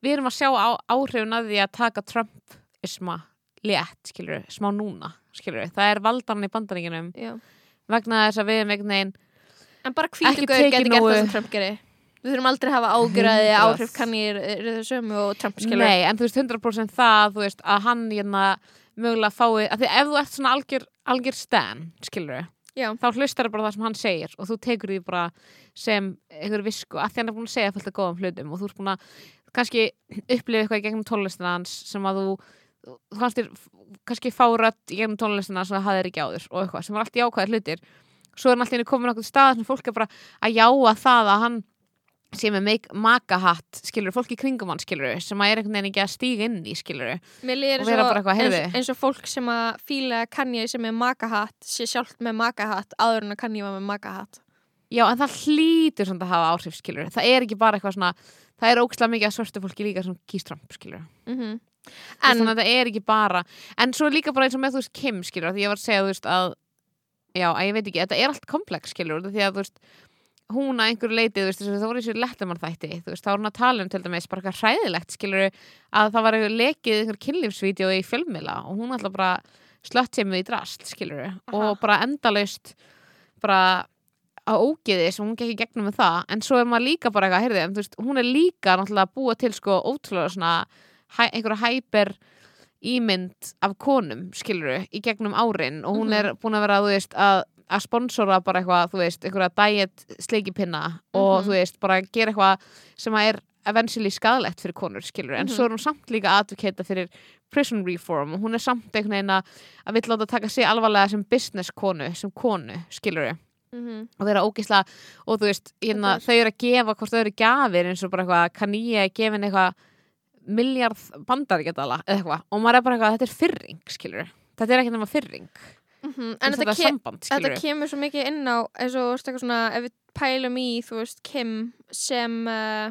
við erum að sjá á, áhrifun að því að taka Trump-isma létt, skilur smá núna, skilur það er valdan í bandaríkinum Já. vegna þess að við erum einhvern veginn En bara tekið geti gert það sem Trump gerir. Við þurfum aldrei að hafa ágjörði að 100. áhrif kann ég eru þau sömu og Trump skilur. Nei, en þú veist 100% það þú veist, að hann hérna, mögulega fái, að því ef þú ert svona algjör, algjör stan, skilur Já. þá hlustar bara það sem hann segir og þú tekur því bara sem einhver visku að því hann er búin að segja fullt af góðum hlutum og þú ert búin að kannski upplifa eitthvað í gegnum tónlistina hans sem að þú þú fannst þér kannski fá rödd í gegnum tónlistina sem það hafðir ekki áður og eitthvað sem var allt í ákvæðir hlutir. Svo er hann alltaf komin okkur stað sem fólk er bara að jáa það að hann sé með make- makahatt skilur, fólk í kringum hann skilur sem að er einhvern veginn ekki að stíga inn í skilur Og vera bara eitthvað, eins, heyrðu. eins og fólk sem að fíla Kanye sem er makahatt sé sjálft með makahatt áður en að Kanye var með makahatt. Já, en það hlýtur svona að hafa áhrif, skilur Það er ekki bara eitthvað svona Það er ógslag mikið að svörstu fólki líka sem kýst Trump, skilur Mm En En Þannig að það er ekki bara En svo líka bara eins og með, þú veist, Kim, skilur Því ég var að segja, þú veist, að Já, að ég veit ekki, þetta er allt komplex, skilur Því að, þú veist, hún að einhverju leiti Þú veist, það voru þessu lettumann þætti Þú veist, þá var hún að tala um til dæmis bara eitthvað hræðilegt, skilur Að það var eitthvað lekið einhver kynlífsvídeó í fjölmiðla Og hún alltaf bara slött sem í drast, skilur Aha. Og bara endalaust bara á ógeði sem hún gekk í gegnum með það en svo er maður líka bara eitthvað, heyrði, en veist, hún er líka náttúrulega að búa til sko ótrúlega svona einhverja hæper ímynd af konum, skiluru, í gegnum árin og hún er búin að vera, þú veist, að að sponsora bara eitthvað, þú veist, einhverja diet sleikipinna og Mhm. þú veist, bara gera eitthvað sem að er eventually skadalegt fyrir konur, skilur en Mhm. svo er hún samt líka advocata fyrir prison reform og hún er samt einhvern veginn að að vill láta taka sig alvarlega sem business konu, sem konu, skilur mm og vera ógisla og þú veist, hérna, þau eru að gefa hvort þau eru gjafir eins og bara eitthvað kanníja er gefin eitthvað miljard bandaríkjadala eða eitthvað og maður er bara eitthvað, þetta er fyrring, skilur þetta er ekki nema fyrring en en þetta, þetta samband, þetta kemur svo mikið inn á eins og svona, ef við pælum í þú veist, Kim sem uh,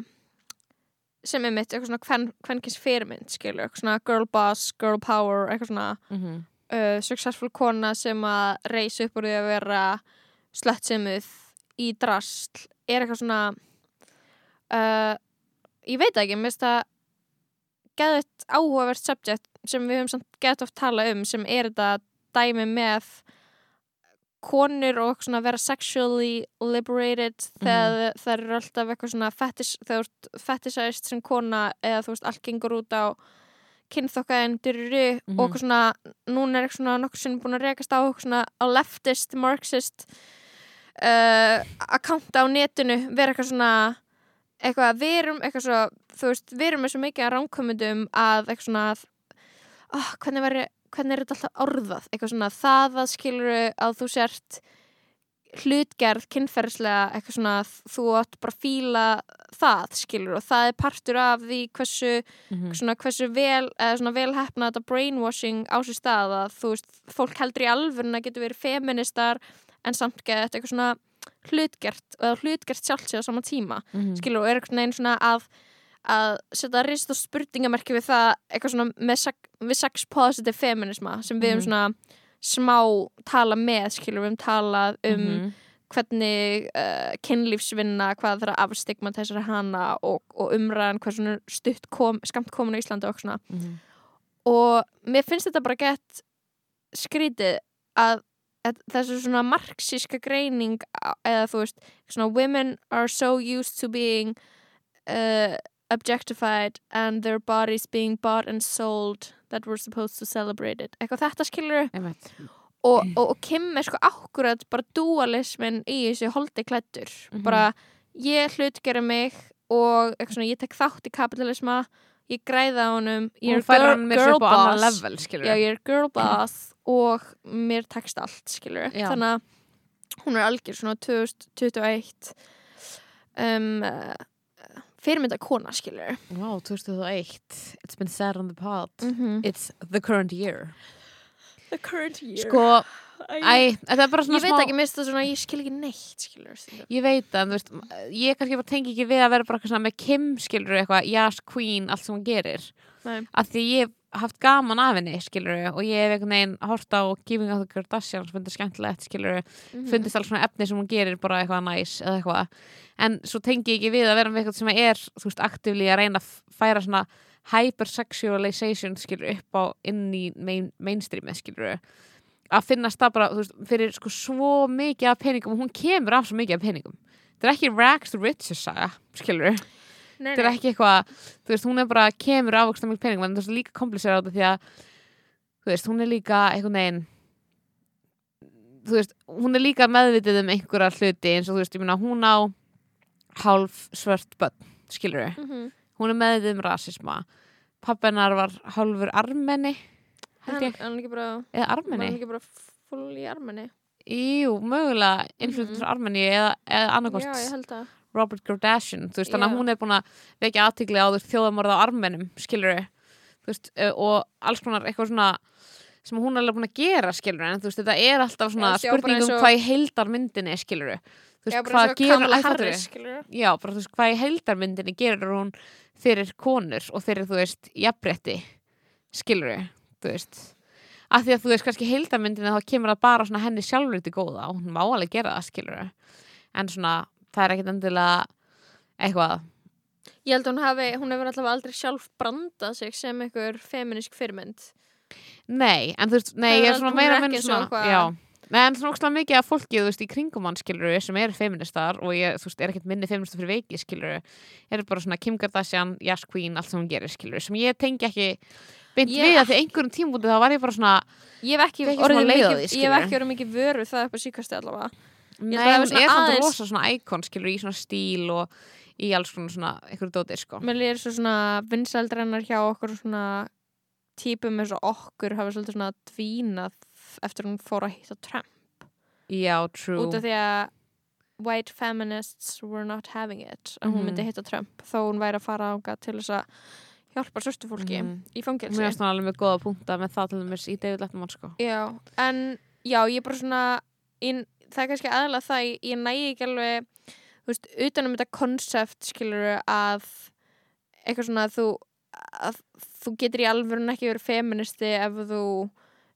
sem er mitt, eitthvað svona hvern, hvenkins fyrirmynd, skilur, eitthvað svona girl boss, girl power, eitthvað svona Mhm. uh, successful kona sem að reysa upp úr því að vera slöttsemuð í drasl er eitthvað svona uh, ég veit ekki, mér finnst það geðvægt áhugavert subject sem við höfum samt geðvægt oft tala um sem er þetta dæmi með konur og svona vera sexually liberated þegar það eru alltaf eitthvað svona fetish, þegar þú ert fetishized sem kona eða þú veist allt gengur út á kynþokkaðin dyrru Mhm. og eitthvað svona, núna er eitthvað svona nokkur sem búin að rekast á svona á leftist, marxist uh, account á netinu vera eitthvað svona eitthvað, við erum eitthvað svo þú veist, við erum með svo mikið að ránkomundum að eitthvað svona oh, hvernig, veri, hvernig er þetta alltaf orðað eitthvað svona, það að skilur að þú sért hlutgerð kynferðslega eitthvað svona þú átt bara að fíla það skilur og það er partur af því hversu Mhm. svona hversu vel eða svona vel hefna þetta brainwashing á sér stað að þú veist, fólk heldur í alvörun að getur verið feministar en samt gett eitthvað svona hlutgert eða hlutgert sjálfsig á sama tíma Mhm. skilur og er eitthvað neginn svona að að setja rist og spurningamerki við það eitthvað svona með við sex positive feminisma sem við um svona smá tala með skilur við um talað um Mhm. hvernig uh, kynlífsvinna, hvað er að afstigma þessari hana og, og umræðan hvað svona stutt kom, skamt komin á Íslandi og svona Mhm. og mér finnst þetta bara gett skrítið að þessu svona marxíska greining eða þú veist, svona women are so used to being uh, objectified and their bodies being bought and sold that we're supposed to celebrate it. Eitthvað þetta skilur og, og, og Kim er sko akkurat bara dualismin í þessu holdi klættur Mhm. bara ég hlutgera mig og svona, ég tek þátt í kapitalisma ég græða honum ég er girl, girl boss. level, já, ég er girl boss og mér tekst allt þannig að hún er algjör svona 2021 um, fyrirmynda kona skilur Wow, 2001 It's been said on the pod. Mm -hmm. It's the current year. The current year. Sko, æ, þetta er bara svona ég veit smá ekki, það svona, ég skil ekki neitt skilur. Ég veit það, en þú veist, ég kannski bara tengi ekki við að vera bara svona með Kim skilur eitthvað, Yas Queen, allt sem hún gerir Nei. af því ég hef haft gaman af henni skilur og ég hef einhvern veginn hort á Giving of the Kardashians, fundið skemmtilegt skilur Mhm. fundist alls svona efni sem hún gerir bara eitthvað næs eða eitthvað en svo tengi ég ekki við að vera með eitthvað sem er þú veist, aktivli að reyna að færa svona hypersexualization skilur upp á inn í main, mainstreamið skilur að finnast það bara, þú veist, fyrir sko svo mikið af peningum og hún kemur af svo mikið af peningum. Þetta er ekki rags to riches saga skilur, Nei, þetta er ekki eitthvað þú veist, hún er bara, kemur af okkur mikið peningum en þú veist, líka komplísera á þetta því að þú veist, hún er líka einhvern veginn þú veist, hún er líka meðvitið um einhverja hluti eins og þú veist, ég meina hún á hálf svört börn, skilur Mhm. hún er meðvitið um rasisma. Pappennar var hálfur armenni held Hann ég, hann bara, eða var hann ekki bara full í armenni? jú, mögulega innflutur Mhm. frá armenni eða, eða annarkost. Robert Kardashian, þú veist, þannig að hún er búin að vekja aðtikli á þjóðamorða á armenum, skilur þú veist, og alls konar eitthvað svona sem hún er alveg búin að gera, skilur en þú veist, þetta er alltaf svona Já, spurning um hvað í heildarmyndinni, skilur þú veist, hvað gerur skilur. já, bara þú veist, hvað í heildarmyndinni gerur hún fyrir konur og fyrir, þú veist, jafnrétti skilur þú veist. Af því að þú veist, kannski heildarmyndinni þá kemur það bara svona henni sjálfur til góða og hún má alveg gera það, skilur en svona, það er ekkit endilega eitthvað. Ég held að hún hafi, hún hefur allavega aldrei sjálf brandað sig sem einhver feminisk fyrirmynd. Nei, en þú veist, nei, Það ég er svona meira svo svona, já. Nei, en svona ókslega mikið af fólki, þú veist, í kringum hann skilur sem eru feministar og ég, þú veist, er ekkert minni feministar fyrir veiki, skilur eru bara svona Kim Kardashian, Yas Queen, allt sem hún gerir, skilur sem ég tengi ekki beint Ég- við að því einhverjum tímúti þá var ég bara svona Ég hef ekki, ég orðið mikið, ég vöru það upp á síkasti allavega. Nei, svona er samt aðeins- rosa svona íkon, skilur, í svona stíl og í alls konar svona, einhverju dóti, sko Mér svo svona vinsældrennar hjá okkur svona típum eins og okkur hafa svolítið svona dvínað eftir hún fór að hitta Trump. Já, true Út af því að white feminists were not having it að hún Mhm. myndi hitta Trump þó hún væri að fara ánga til þess að hjálpa svörstu fólki Mhm. í fangelsi. Mér finnst hann alveg með góða punkta með það til dæmis í David Letterman, sko Já, en já, ég er bara svona ég, það er kannski aðalega það ég, ég nægi ekki alveg þú veist, utanum þetta konsept skilur að eitthvað svona að þú að þú getur í alvörun ekki verið feministi ef þú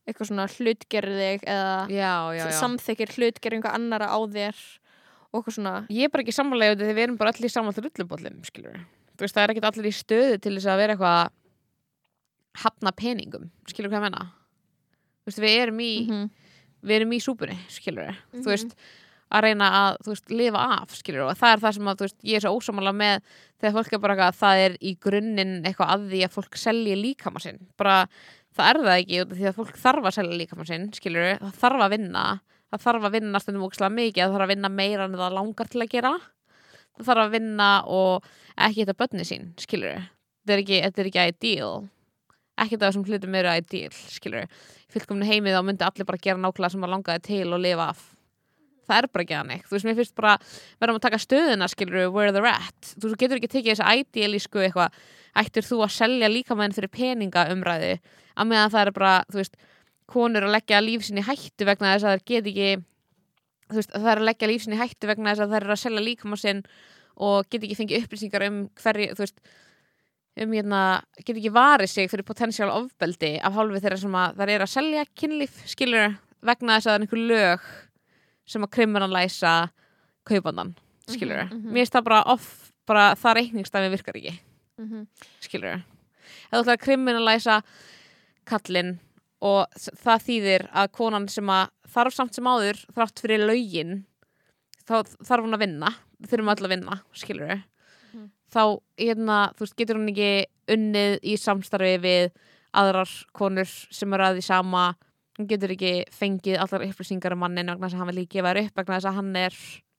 eitthvað svona hlutgerði þig eða já, já, já. samþykir hlutgerðinga annara á þér og eitthvað svona ég er bara ekki sammálega þegar við erum bara allir saman til rullubóllum skilur veist það er ekki allir í stöðu til þess að vera eitthvað hafna peningum, skilur hvað ég menna veist við erum í Mhm. við erum í súpunni, skilur Mhm. þú veist að reyna að, veist, lifa af skilur og það er það sem að, ég er svo ósámála með þegar fólk er bara eitthvað að það er í grunninn eitthvað að því að fólk selji líkama sinn, bara það er það ekki því að fólk þarf að selja líkama sinn skilur, það þarf að vinna það þarf að vinna stundum ógislega mikið það þarf að vinna meira en það langar til að gera þarf að vinna og ekki þetta bönni sín, skilur þetta er er ekki ideal. Ekki það sem hlutum eru ideal, skilur fylgkominu heimið þá myndi allir bara gera nákvæmlega sem að langaði til og lifa af. Það er bara ekki þannig, þú veist, mér finnst bara verðum að taka stöðuna, skilur, where they're at. Þú getur ekki tekið þessi idealísku eitthvað, ættir þú að selja líkamæðin fyrir peninga umræði, að meðan það er bara, þú veist, konur að leggja líf sinni í hættu vegna þess að það get ekki þú veist, það er að leggja líf sinni í hættu vegna þess að það er að selja líkamæðin sinn og get ekki fengið upplýsingar um hverju, þú veist um hérna, get ekki varið sig fyrir potensiál ofbeldi af hálfu þeirra sem að það er að selja kynlíf, skilur vegna þess að það er einhver lög sem að kriminalæsa kaupandan, skilur Mhm, mhm. mér finnst það bara off, bara það reikningstæmi virkar ekki, Mhm. skilur ef þú ætlar að kriminalæsa kallinn og það þýðir að konan sem að þarf samt sem áður þrátt fyrir lögin þá þarf hún að vinna. Við þurfum öll að vinna, skilur Mhm. þá hérna, þú veist, getur hún ekki unnið í samstarfi við aðrar konur sem eru að því sama. Hún getur ekki fengið allar upplýsingar um mannin vegna þess að hann vil ekki gefa þær upp vegna þess að hann er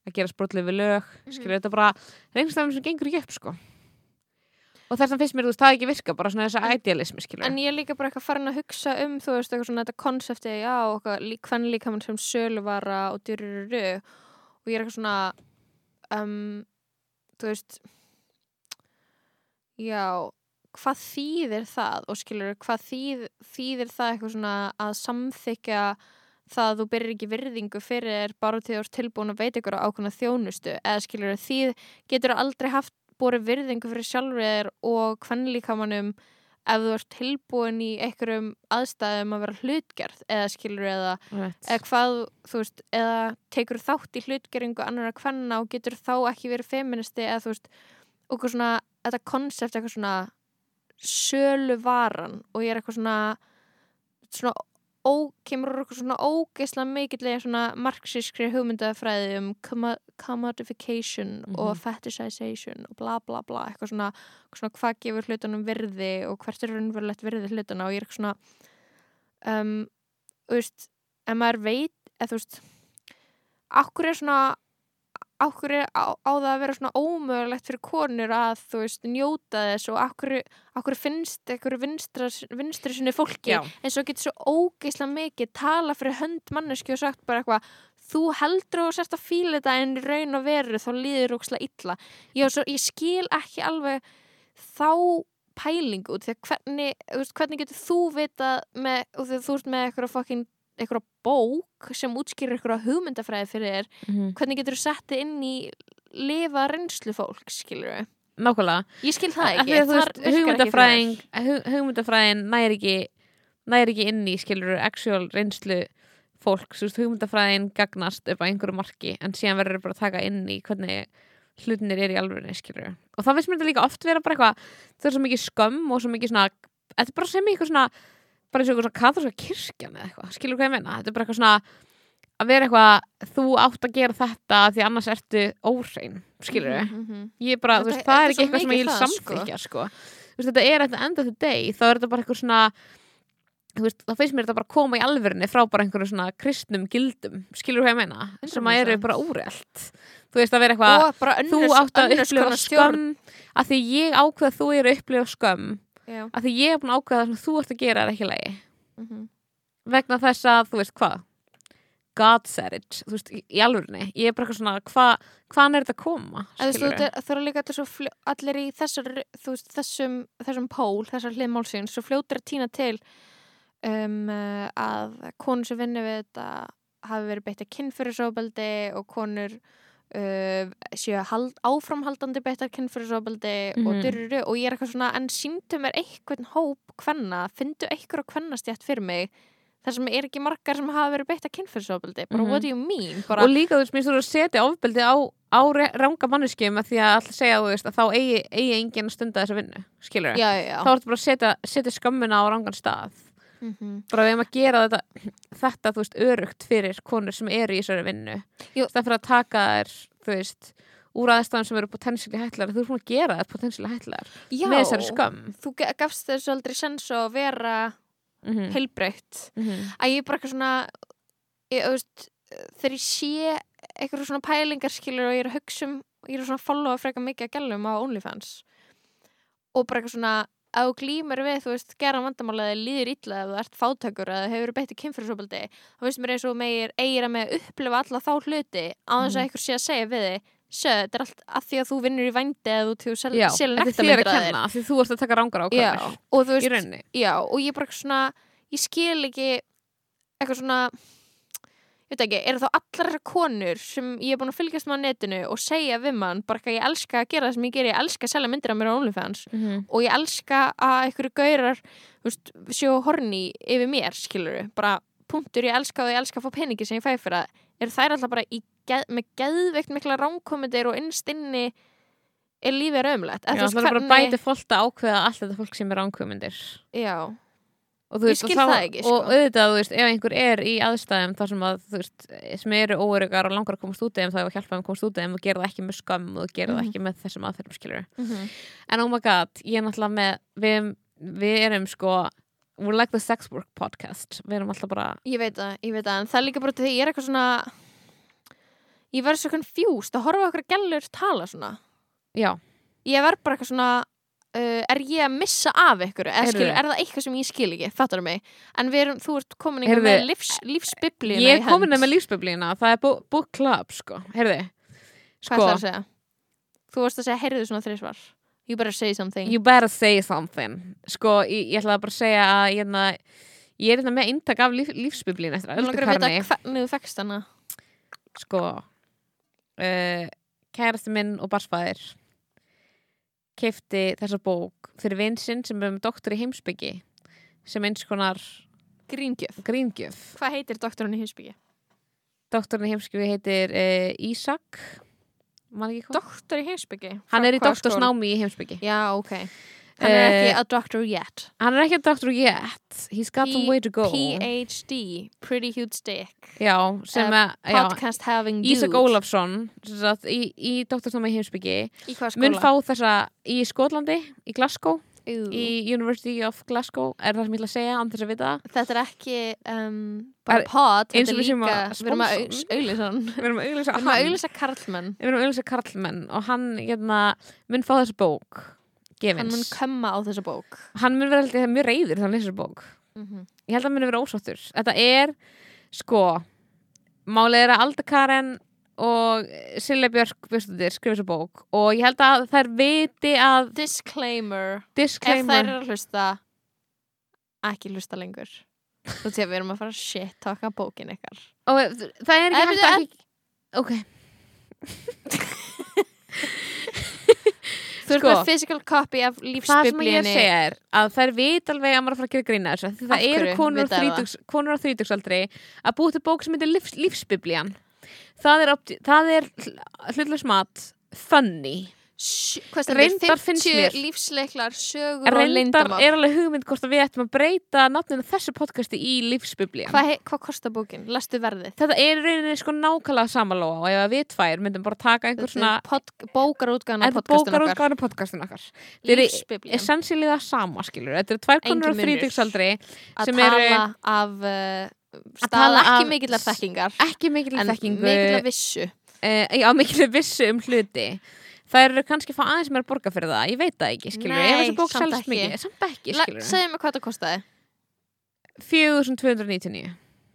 að gera sprotlu við lög skilur þetta er bara reynstæðum sem gengur ekki upp sko og þess að finnst mér þú veist það ekki virka bara svona þess að idealismi skilur En ég er líka bara eitthvað farin að hugsa um þú veist, eitthvað svona þetta konsepti já, okkar hvern líka mann sem söluvara og dyrururu og ég er eitthvað svona um, þú veist já hvað þýðir það og skilur hvað þýð, þýðir það eitthvað svona að samþykja það að þú byrjar ekki virðingu fyrir bara til þú ert tilbúin að veita ykkur á ákveðna þjónustu? Eða skilur því getur aldrei haft borið virðingu fyrir sjálfur og hvern líka mannum ef þú ert tilbúin í einhverjum aðstæðum að vera hlutgerð eða skilur eða, eða hvað þú veist, eða tekur þátt í hlutgeringu annara hvenna og getur þá ekki verið feministi eða þú veist, okkur svona þetta konsept eitthvað svona sölu varan og ég er eitthvað svona svona ó, kemur eitthvað svona ógeðslega mikillega svona marxískri hugmyndafræði um commo- commodification og Mhm. fetishization og bla bla bla eitthvað svona, svona hvað gefur hlutunum virði og hvert er raunverulegt virði hlutuna og ég er eitthvað svona um, þú veist, ef maður veit eða þú veist akkur er svona akkur er á, á það að vera svona ómögulegt fyrir konur að þú veist njóta þess og akkur finnst vinstra, vinstri sinni fólki Já. en svo getur svo ógeislega mikið tala fyrir hönd manneski og sagt bara eitthvað þú heldur og sérst að fíla þetta en raun og veru þá líður ógeislega illa ég, svo, ég skil ekki alveg þá pælingu því að hvernig, veist, hvernig getur þú vita með, þú ert með eitthvað fucking eitthvað bók sem útskýrir eitthvað hugmyndafræði fyrir þér Mhm. hvernig getur þú sett þið inn í lifa reynslu fólk, skilur við nákvæmlega. Ég skil það ekki, þar veist, hugmyndafræðin hugmyndafræðin næri ekki næri ekki inn í skilur actual reynslu fólk, þú veist, hugmyndafræðin gagnast upp á einhverju marki en síðan verður bara að taka inn í hvernig hlutinir er í alvörunni, skilur og það finnst mér þetta líka oft vera bara eitthvað það er svo mikið skömm og svo mikið svona þetta er bara sem eitthvað svona bara eins og eitthvað katholska kirkjan eða eitthvað, skilur hvað ég meina þetta er bara eitthvað svona að vera eitthvað þú átt að gera þetta því annars ertu óhrein, skilur Mhm, mhm. ég bara, Þetta- veist, það þetta er ekki eitthvað sem ég vil sko. samþykja sko. Þú veist, þetta er at the end of the day þá er þetta bara eitthvað svona veist, þá finnst mér þetta bara koma í alvörinu frá bara einhverju svona kristnum gildum skilur hvað ég meina, sem að eru 100%. bara úrelt þú veist, að vera eitthvað þú átt að upplifa skömm að því ég ákveða þú eru upplifa skömm Já. að því ég er búin að ákveða að það sem þú ert að gera er ekki lægi Mhm. vegna þess að, þú veist, hvað? God said it, þú veist, í, í alvörinu ég er bara eitthvað svona, hvað hvaðan er þetta að koma, þú er líka fljó- allir í þessar, veist, þessum, þessum pól, þessar hliðmálsins, svo fljótur að týna til um, að konur sem vinni við þetta hafi verið beitt að kynfyrirsóbeldi og konur uh, séu hald, áframhaldandi beittar kynfyrirsofbeldi og Mhm. dyrru og ég er eitthvað svona en síndu mér einhvern hóp hvenna, fyndu einhver að hvennastjætt fyrir mig þar sem er ekki margar sem hafa verið beittar kynfyrirsofbeldi bara Mhm. what do you mean bara, og líka þú veist, mér þú að setja ofbeldi á, á ranga manneskju með því að alltaf segja þú veist, að þá eigi, eigi enginn að stunda þessa vinnu skilur já. þá ertu bara að setja, setja skammuna á rangan stað Mhm. bara við erum að gera þetta þetta, þú veist, örugt fyrir konur sem eru í þessari vinnu. Það fyrir að taka þær, þú veist úr aðstæðan sem eru potentially hætlar þú er búin að gera þetta potentially hætlar með þessari skömm. Þú gafst þessu aldrei sens og vera mm -hmm. heilbreytt að ég er bara eitthvað svona ég, veist, þegar ég sé eitthvað svona pælingar skilur og ég er að hugsa um ég er svona að followa frekar mikið að gælum á OnlyFans og bara eitthvað svona að þú glýmur við, þú veist, gera vandamála eða líður illa ef þú ert fátökur eða hefur beitt í kynfyrirsopaldi þá veist mér eins og meir eigir að með að upplifa alla þá hluti á þess að Mhm. einhver sé að segja við þig Sjö, þetta er allt að því að þú vinnur í vændi eða þú já, þér að nektarmyndir að þér því þú ert að taka Já, og þú í rauninni Já, og ég bara svona ég skil ekki eitthvað svona ég veit ekki, eru þá allar konur sem ég er búin að fylgjast með á netinu og segja við mann, bara ekki að ég elska að gera það sem ég ger, ég elska að selja myndir af mér á OnlyFans mm -hmm. og ég elska að einhverju gaurar þú veist, sjó horni yfir mér skilur bara punktur, ég elska og ég elska að fá peningi sem ég fæ fyrir það, eru þær alltaf bara geð, með geðveikt mikla ránkomendir og innst inni er lífið raumlegt Já, það er bara bæti fólk að ákveða allt þetta fólk sem er ánkveðmyndir Já, og veist, og þá- ekki, sko. og auðvitað, þú veist, ef einhver er í aðstæðum þar sem að, þú veist, sem eru óöryggar og langar að komast út eða þá hjálpa að komast út eða og gera það ekki með skömm og gera það ekki með þessum aðferðum, skilur mm en oh my god, ég er náttúrulega með við, við erum sko we're like the sex work podcast. Við erum alltaf bara, Ég veit það, ég veit það, en það er líka bara því ég er eitthvað svona ég verður svo confused að horfa okkur gælur tala svona. Já, ég verð bara eitthvað svona uh, er ég að missa af ykkur Heyrðu. skilur, er það eitthvað sem ég skil ekki, fattar mig. En erum, þú ert komin eitthvað með lífs, lífsbiblíuna ég er komin hönd. með lífsbiblíuna. Það er book, club, sko, heyrði hvað sko, er það að segja? þú varst að segja, heyrðu svona þrísvar you better say something. You better say something. Sko, ég, ég ætla bara að segja að ég, hérna, ég er hérna með eintak af líf, lífsbiblíun eftir að Karni vita hvernig þú fekst hana. Sko uh, kærasti minn og barsfæðir keifti þessa bók fyrir vinsinn sem er um doktor í heimsbyggi sem eins konar gríngjöf, gríngjöf. Hvað heitir doktorinn í hinsbyggi? doktorinn í heimsbyggi heitir uh, Ísak. Doktor í hinsbyggi? hann er í doktorsnámi í heimsbyggi já, ok hann er ekki Eh, a doctor yet. hann er ekki doktor yet. He's got some P- way to go. PhD, Pretty Huge Dick. Já, sem Eh, að já, podcast having Ísak dude. Ólafsson sem sagt, í, í doktorsnámi heimsbyggi mun fá þessa í Skotlandi, í Glasgow Ú. í University of Glasgow er það sem ég ætla að segja án þess að vita. Þetta er ekki um, bara pod, eins og við séum líka að við erum að hann. Við erum að auðlýsa karlmenn. Við erum að auglýsa karlmenn og hann hérna, mun fá þessu bók hann mun gefins kömma á þessa bók. Hann mun vera held mjög reyður þegar hann lesa þessu bók ég held að hann mun vera ósáttur. Þetta er sko málið er að Alda Karen og Silja Björk skrifa þessu bók og ég held að þær viti að disclaimer, ef disclaimer þær eru að hlusta ekki hlusta lengur. Þú sé við erum að fara að shit taka bókin ykkar. Og það er ekki hægt að ok þú ert Sko, með physical copy af það sem ég lífsbiblíunni að segja er vit alveg að maður að fara að gera grína þessu það eru konur á, það? þrítugsaldri að búið til bók sem heitir lífs, lífsbiblían það er, það er hlutlega mat funny? Reyndar finnst 50 mér- lífsleiklar sögur og reyndar leyndamál er alveg hugmynd hvort að við ættum að breyta nafninu þessu podcasti í lífsbiblían hvað, hvað kostar bókin? Lestu verðið? þetta er í rauninni sko nákvæmlega samalóa og ef að við tvær myndum bara taka einhver svona Þetta er podcastin okkar. bókarútgáðan Þetta er það sama skilur Þetta eru tvær konur á Engin munur. þrítugsaldri að sem tala eru- af uh, stað tala ekki af- mikillar þekkingar. ekki mikillar vissu. Uh, já, mikil vissu um hluti það eru kannski að fá aðeins meira að borga fyrir það ég veit það ekki, skilur, Nei, ef þessi bók samt selst ekki. mikið samt ekki, skilur segðu mig hvað það kostaði. 4299,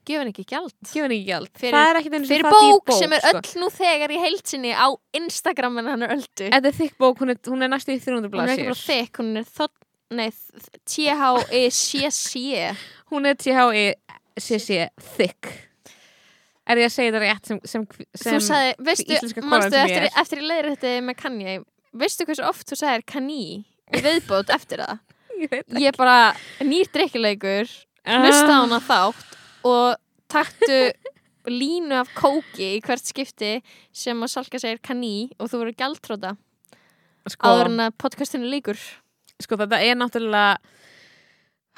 gefur hann ekki gjald? Gefur ekki gjald. Fyrir- það er ekkit einu fyrir dýr bók, sem er sko. öll nú þegar í heilsinni á Instagram en hann er öldu. Þetta er þykk bók, hún er, hún er næstu í 300 hún er ekki bara blaðsir þykk, hún er þótt nei, T-H-E-C-C hún er THI CC þykk er ég að segja þetta rétt sem, sem, sem Þú sagði, veistu, ég eftir, er. eftir í leiðir þetta með Kanye? Veistu hversu oft þú sagðir Kanye í viðbót eftir það? ég Ég bara nýr drikkilegur hlusta á hana þátt og taktu línu af kóki í hvert skipti sem að Salka segir Kanye og þú verður gjaldtróta sko, áður en að podcastinu líkur sko þetta er náttúrulega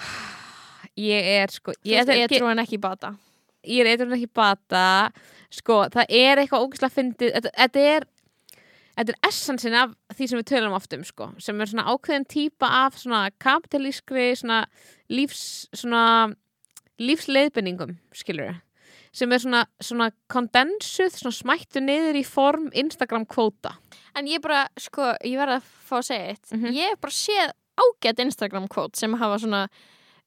ég er sko Ég, ég, ég ég, trú hann ekki í bata ég er eitthvað ekki bata. Sko það er eitthvað ógeðslega fyndið. Þetta, þetta er þetta er essensin af því sem við tölum oft um sko, sem er svona ákveðin típa af svona kapitalískri svona lífs svona lífsleiðbenningum skilur sem er svona, svona kondensuð svona smættu niður í form Instagram kvóta. En ég bara, sko, ég verð að fá að segja eitt. Mhm. Ég hef bara séð ágætt Instagram kvót sem hafa svona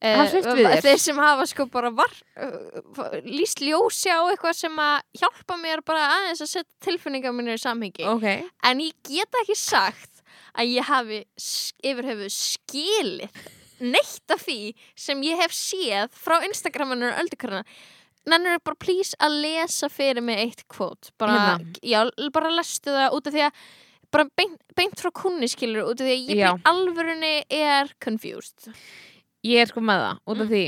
eh, þér? Þeir sem hafa sko bara uh, líst ljósi á eitthvað sem að hjálpa mér bara aðeins að setja tilfinningar mínir í samhengi. Ok, En ég get ekki sagt að ég hafi s- yfir hefur skilið neitt af því sem ég hef séð frá Instagraminu og öldukarna Nennir bara please að lesa fyrir mig eitt kvót bara, Hérna. já, bara lestu það út af því að bara beint, beint frá kunni skilur út af því að ég alvörunni er confused ég er sko með það út Mm. af því.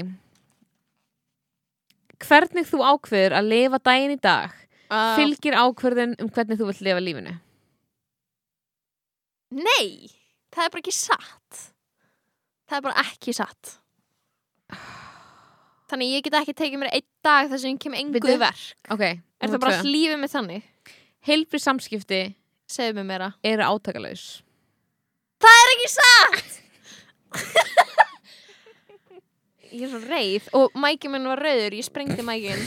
Hvernig þú ákveður að lifa daginn í dag uh, fylgir ákveðin um hvernig þú vilt lifa lífinu. Nei, það er bara ekki satt. Það er bara ekki satt. Þannig ég get ekki tekið mér einn dag þar sem ég kem engu Bíddu. í verk. Ok, Er það bara lífið með þannig? heilbrið samskipti eru átakalaus. Það er ekki satt Ég er svo reið. Og mækið minn var rauður, ég ég,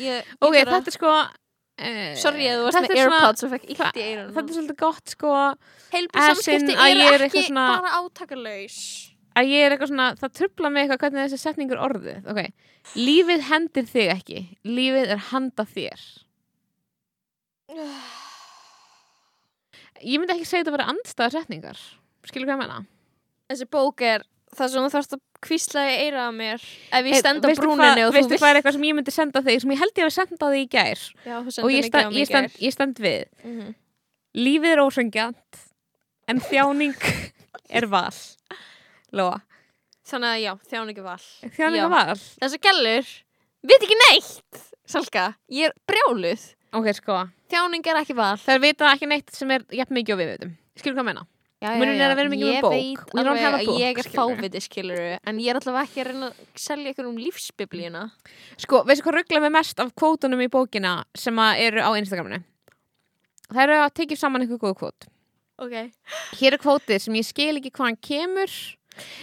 ég ok, þetta er sko uh, Sorry að þú varst þetta með Airpods og fekk illt í þetta eyrun er svolítið gott sko. In samskipti eru er ekki svona- bara átakalaus. Að ég er eitthvað svona, það trubla mig eitthvað hvernig þessi setningur orðið. Ok, lífið hendir þig ekki. Lífið er handa þér. Ég myndi ekki segja þetta að vera andstæða setningar. Skilur hvað ég menna Þessi bók er það sem þú þarfst að kvísla í eyrað á mér ef ég stend á veistu brúninni og þú veistu hvað er eitthvað sem ég myndi senda þig sem ég held ég að senda þig í gær? Já, og ég, stend, ég, stend, ég stend við. Mhm. lífið er ósöngjant en þjáning er val. Lóa, Þannig að já, þjáningi val. Þjáning Já. er val? Þessar gælur, veit ekki neitt Salka, ég er brjáluð. Ok, sko, Þjáning er ekki val. Það er vita ekki neitt sem er jafn mikið og við veitum skilur hvað ég menna Munurinn er að ekki með Ég bók. veit alveg að book, ég er fáviti skiluru En ég er allavega ekki að reyna að selja ykkur um lífsbiblíuna Sko, veistu hvað ruggla mig mest af kvótunum í bókina sem að eru á Instagraminu? Það eru að tekið saman einhver góð kvót. Ok Hér er kvótið sem ég skil ekki hvaðan kemur,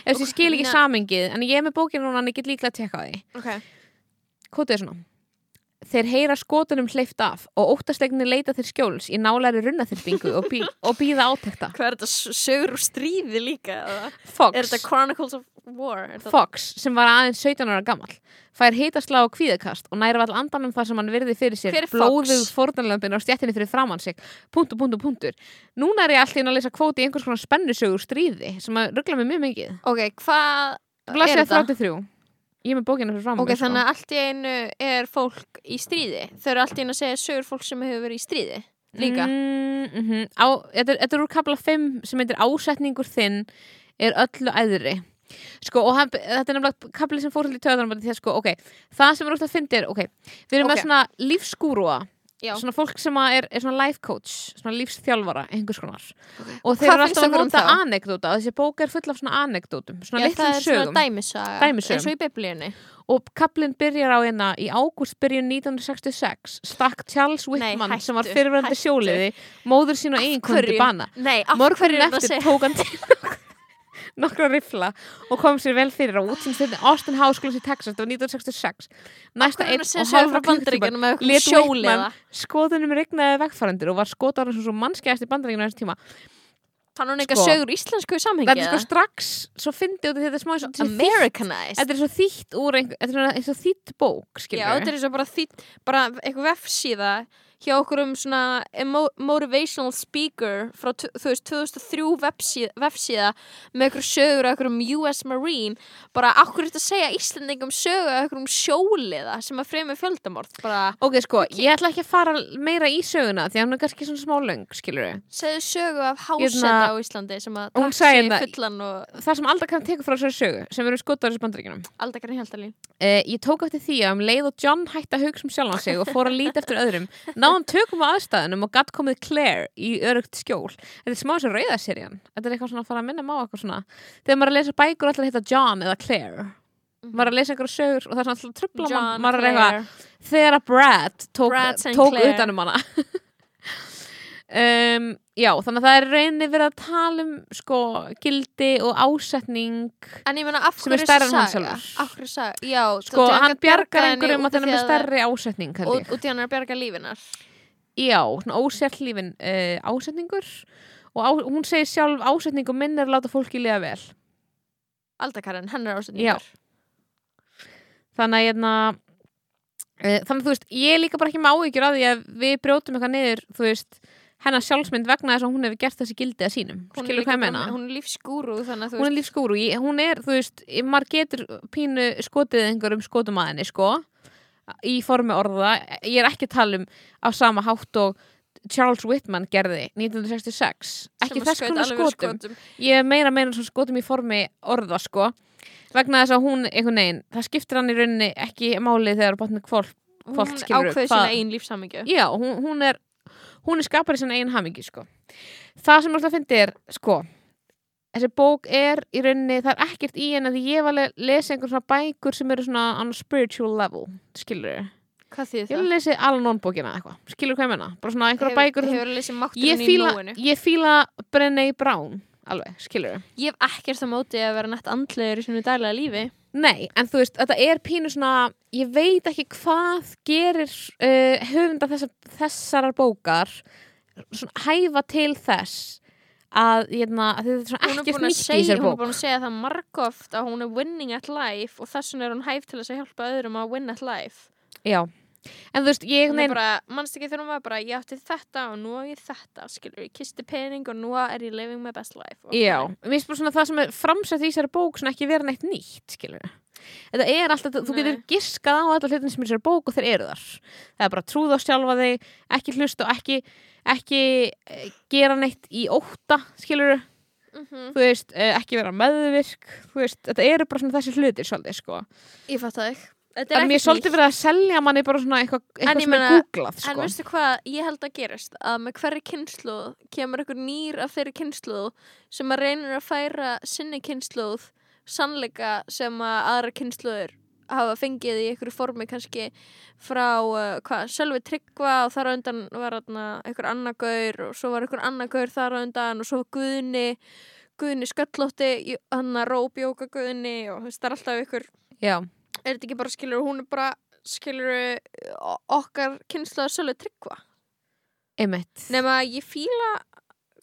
ef ég skil ekki samengið, en ég er með bókina núna en ég get líklega að tekka því. Ok Kvótið er svona. Þeir heyra skotunum hleyft af og óttasleginni leita þeir skjóls í nálæri runnaþyrpingu og, bí og býða átekta. Hvað er þetta sögur úr stríði líka? Fox, Er þetta Chronicles of War? Fox, sem var aðeins 17 ára gamall, fær hitastlá og kvíðakast og næra all andanum þar sem hann virði fyrir sér Hver er Fox? blóðug fórnarlömpin á stjættinni fyrir framann sig punktur, punktur, punktur núna er ég alltaf inn að lesa kvóti í einhvers konar spennusögur stríði sem að ruggla mig mjög mikið Ok, hvað er þetta? 33 ég er með bókina fyrir framann Ok, sko. þannig að allt í einu er fólk í stríði. Þau eru allt í einu að segja sögur fólk sem hefur verið í stríði Líka. Mm, mm Á, þetta, þetta er úr kapla 5 sem heitir ásetningur þinn er öllu æðri. Sko og hann, þetta er nefnilega kapli sem fór til í töðanum sko, ok, það sem er út að fyndi er ok, við erum Ok. með svona lífskúrua Já, svona fólk sem er, er svona life coach svona lífsþjálfara, einhvers konar. Og þeir Hvað eru alltaf að um nota anekdóta þessi bók er full af svona anekdótum svona Já litlum sögum. dæmisaga Dæmisögum. eins og í biblíunni. Og kaplinn byrjar á hérna í ágúst byrjun 1966 stakk Charles Whitman hættu, sem var fyrirverandi hættu. sjóliði móður sín og Af eiginkonu til hverju? bana. Nei, er að eftir tók hann til nokkra rifla og kom sér vel fyrir á útsýnstöðni Austin Háskólas í Texas þetta var 1966 næsta einn að og halva eitthvað sjóliða? Whitman skoðunum regnaði vegfærandir og var skotar svo mannskæðast í bandaríkjunum á þessu tíma. Fann hún eitthvað Sko. sögur íslensku í samhengi þetta er sko strax svo fyndi út þetta smá eins og- er Americanized. þetta er svo þýtt úr þetta er eins og þýtt bók Já, þetta er svo bara þýtt bara eitthvað vefsíða hjá okkur um svona motivational speaker frá, þú veist, 2003 vefsíða, vefsíða með okkur sögur okkur um US Marine bara akkur þetta að segja Íslandingum sögur okkur um sjóliða sem að fremur fjöldamorð bara Ok, sko, ég ætla ekki að fara meira í söguna því að hún er kannski svona smá löng, skilur við. segðu sögu af Hérna, hásenda á Íslandi sem að drakk sig það- fullan og Það sem aldrei kann tekur frá þessari sögu, sem eru skotar þessu bandaríkjunum. aldakarinn hjaldalín Uh, ég tók eftir því að um leið og John hætti að hugsa um sjálfan náðum tökum á aðstæðunum og gatt komið Claire í örugt skjól. Þetta er smá þessu rauðaserjan þetta er eitthvað svona að fara að minna má eitthvað svona. Þegar maður er að lesa bækur alltaf heita John eða Claire. Maður er að lesa einhverja sögur og það er svona alltaf trubla John maður er eitthvað þegar að Brad tók, Brad tók Clair. utan um hana um, já, þannig að það er reyni verið að tala um sko gildi og ásetning En ég meina af er hverju saga? Af hverju saga? Já, sko, hann bjargar einhverjum að það er því með stærri ásetning held ég. út út í hann er að bjarga lífinar Já, svona ósért lífin uh, ásetningur og á, hún segir sjálf ásetningu minn er að láta fólki liða vel Aldakarinn, hann er ásetningar þannig að hérna uh, þannig að þú veist, ég er líka bara ekki með áhyggjur að því að við brjótum eitthvað niður þú veist, hennar sjálfsmynd vegna þess að hún hefur gert þessi gildi að sínum. Hún skilur hvað ég meina? Hún er lífsgúru þannig að þú Hún er lífskúru, ég- hún er, þú veist maður getur pínu skotið einhverjum skotum að henni, sko í formi orða, ég er ekki að tala um á sama hátt og Charles Whitman gerði 1966 ekki þess konar skotum. ég er meira meira svona skotum í formi orða sko vegna þess að hún einhvern veginn, það skiptir hann í rauninni ekki máli þegar bátnið kvolp Hún ákveði sína einn lífsamingju já, hún, hún er hún er skapar í sinna eigin hamingi sko. Það sem alltaf fyndi er sko þessi bók er í rauninni það er ekkert í henni því ég var að le- lesa einhver svona bækur sem eru svona on a spiritual level skilur Hvað þýð ég það? vil lesi Al-Anon bókina eitthvað skilur hvað ég menna, bara svona einhverja bækur lesið ég ég fíla Brené Brown alveg, skilur Ég hef ekkert á móti að vera nett andlegur í svona daglega lífi. Nei, en þú veist, þetta er pínu svona, ég veit ekki hvað gerir uh, höfunda þessar, þessarar bókar svona hæfa til þess að, hérna, að þetta er svona er ekkert nýtt í þessar hún er bók. búin að segja það margóft að hún er winning at life og þess vegna er hún hæf til þess að hjálpa öðrum að win at life. Já, en þú veist, ég, Hún er nein, bara, mannst ekki þegar hún var bara ég átti þetta og nú á ég þetta skilur, ég kisti pening og nú er ég living my best life og já, mér finnst bara svona það sem er framsett í þessari bók svona ekki vera neitt nýtt, skilur Þetta er alltaf, þú getur giskað á þetta hlutin sem er í þessari bók og þeir eru þar. Það er bara trúð á sjálfa þig, ekki hlusta og ekki, ekki eh, gera neitt í ótta, skilur Mhm. þú veist, eh, ekki vera meðvirk þú veist, þetta eru bara svona þessi hlutir svolítið, sko. Ég fatt það ekki Þetta En er mér er ekkert svolítið nýtt. verið að selja manni bara svona eitthvað, En eitthvað ég sem er meina- googlað, En sko. veistu hvað, ég held að gerist að með hverri kynsluð kemur einhver nýr af þeirri kynsluð sem að reynir að færa sinni kynsluð sannleika sem að aðra kynsluður hafa fengið í einhverju formi kannski frá, uh, hvað, Sölvi Tryggva og þar á undan var þarna einhver annar gaur og svo var einhver annar gaur þar á undan og svo Guðni Guðni Sköllótti, hann að Róbjóka Guðni og þú veist, það er alltaf einhver Já, er þetta ekki bara skilur hún er bara skilur okkar kynsluðar Sölvi Tryggva einmitt. nema að ég fíla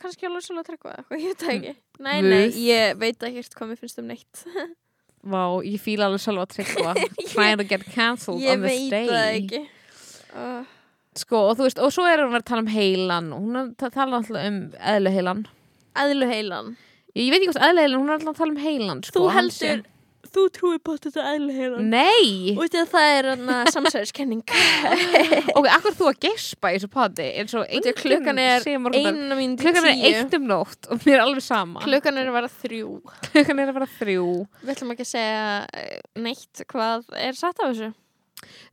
kannski alveg Sölvi Tryggva ég veit það ekki nei, nei, Guð. ég veit ekki hvað mér finnst um neitt Vá, ég fíla alveg að tryggva trying to get cancelled ég on this veit day. það ekki uh, Sko, og þú veist, og svo er hún að tala um heilan hún tala alltaf um eðluheilan. eðluheilan Ég, ég veit ekki hvort eðluheilan, hún er alltaf að tala um heilan, sko. þú heldur, þú trúir på þetta eðluheilan Nei! út af það er hann samsæðiskenning Ok, akkur þú að gespa í þessu patti eins og enginn klukkan er einu mín Klukkan er eitt um nótt og mér er alveg sama. klukkan er að vera þrjú Klukkan er að vera þrjú. við ætlum ekki að segja eh, neitt hvað er satt af þessu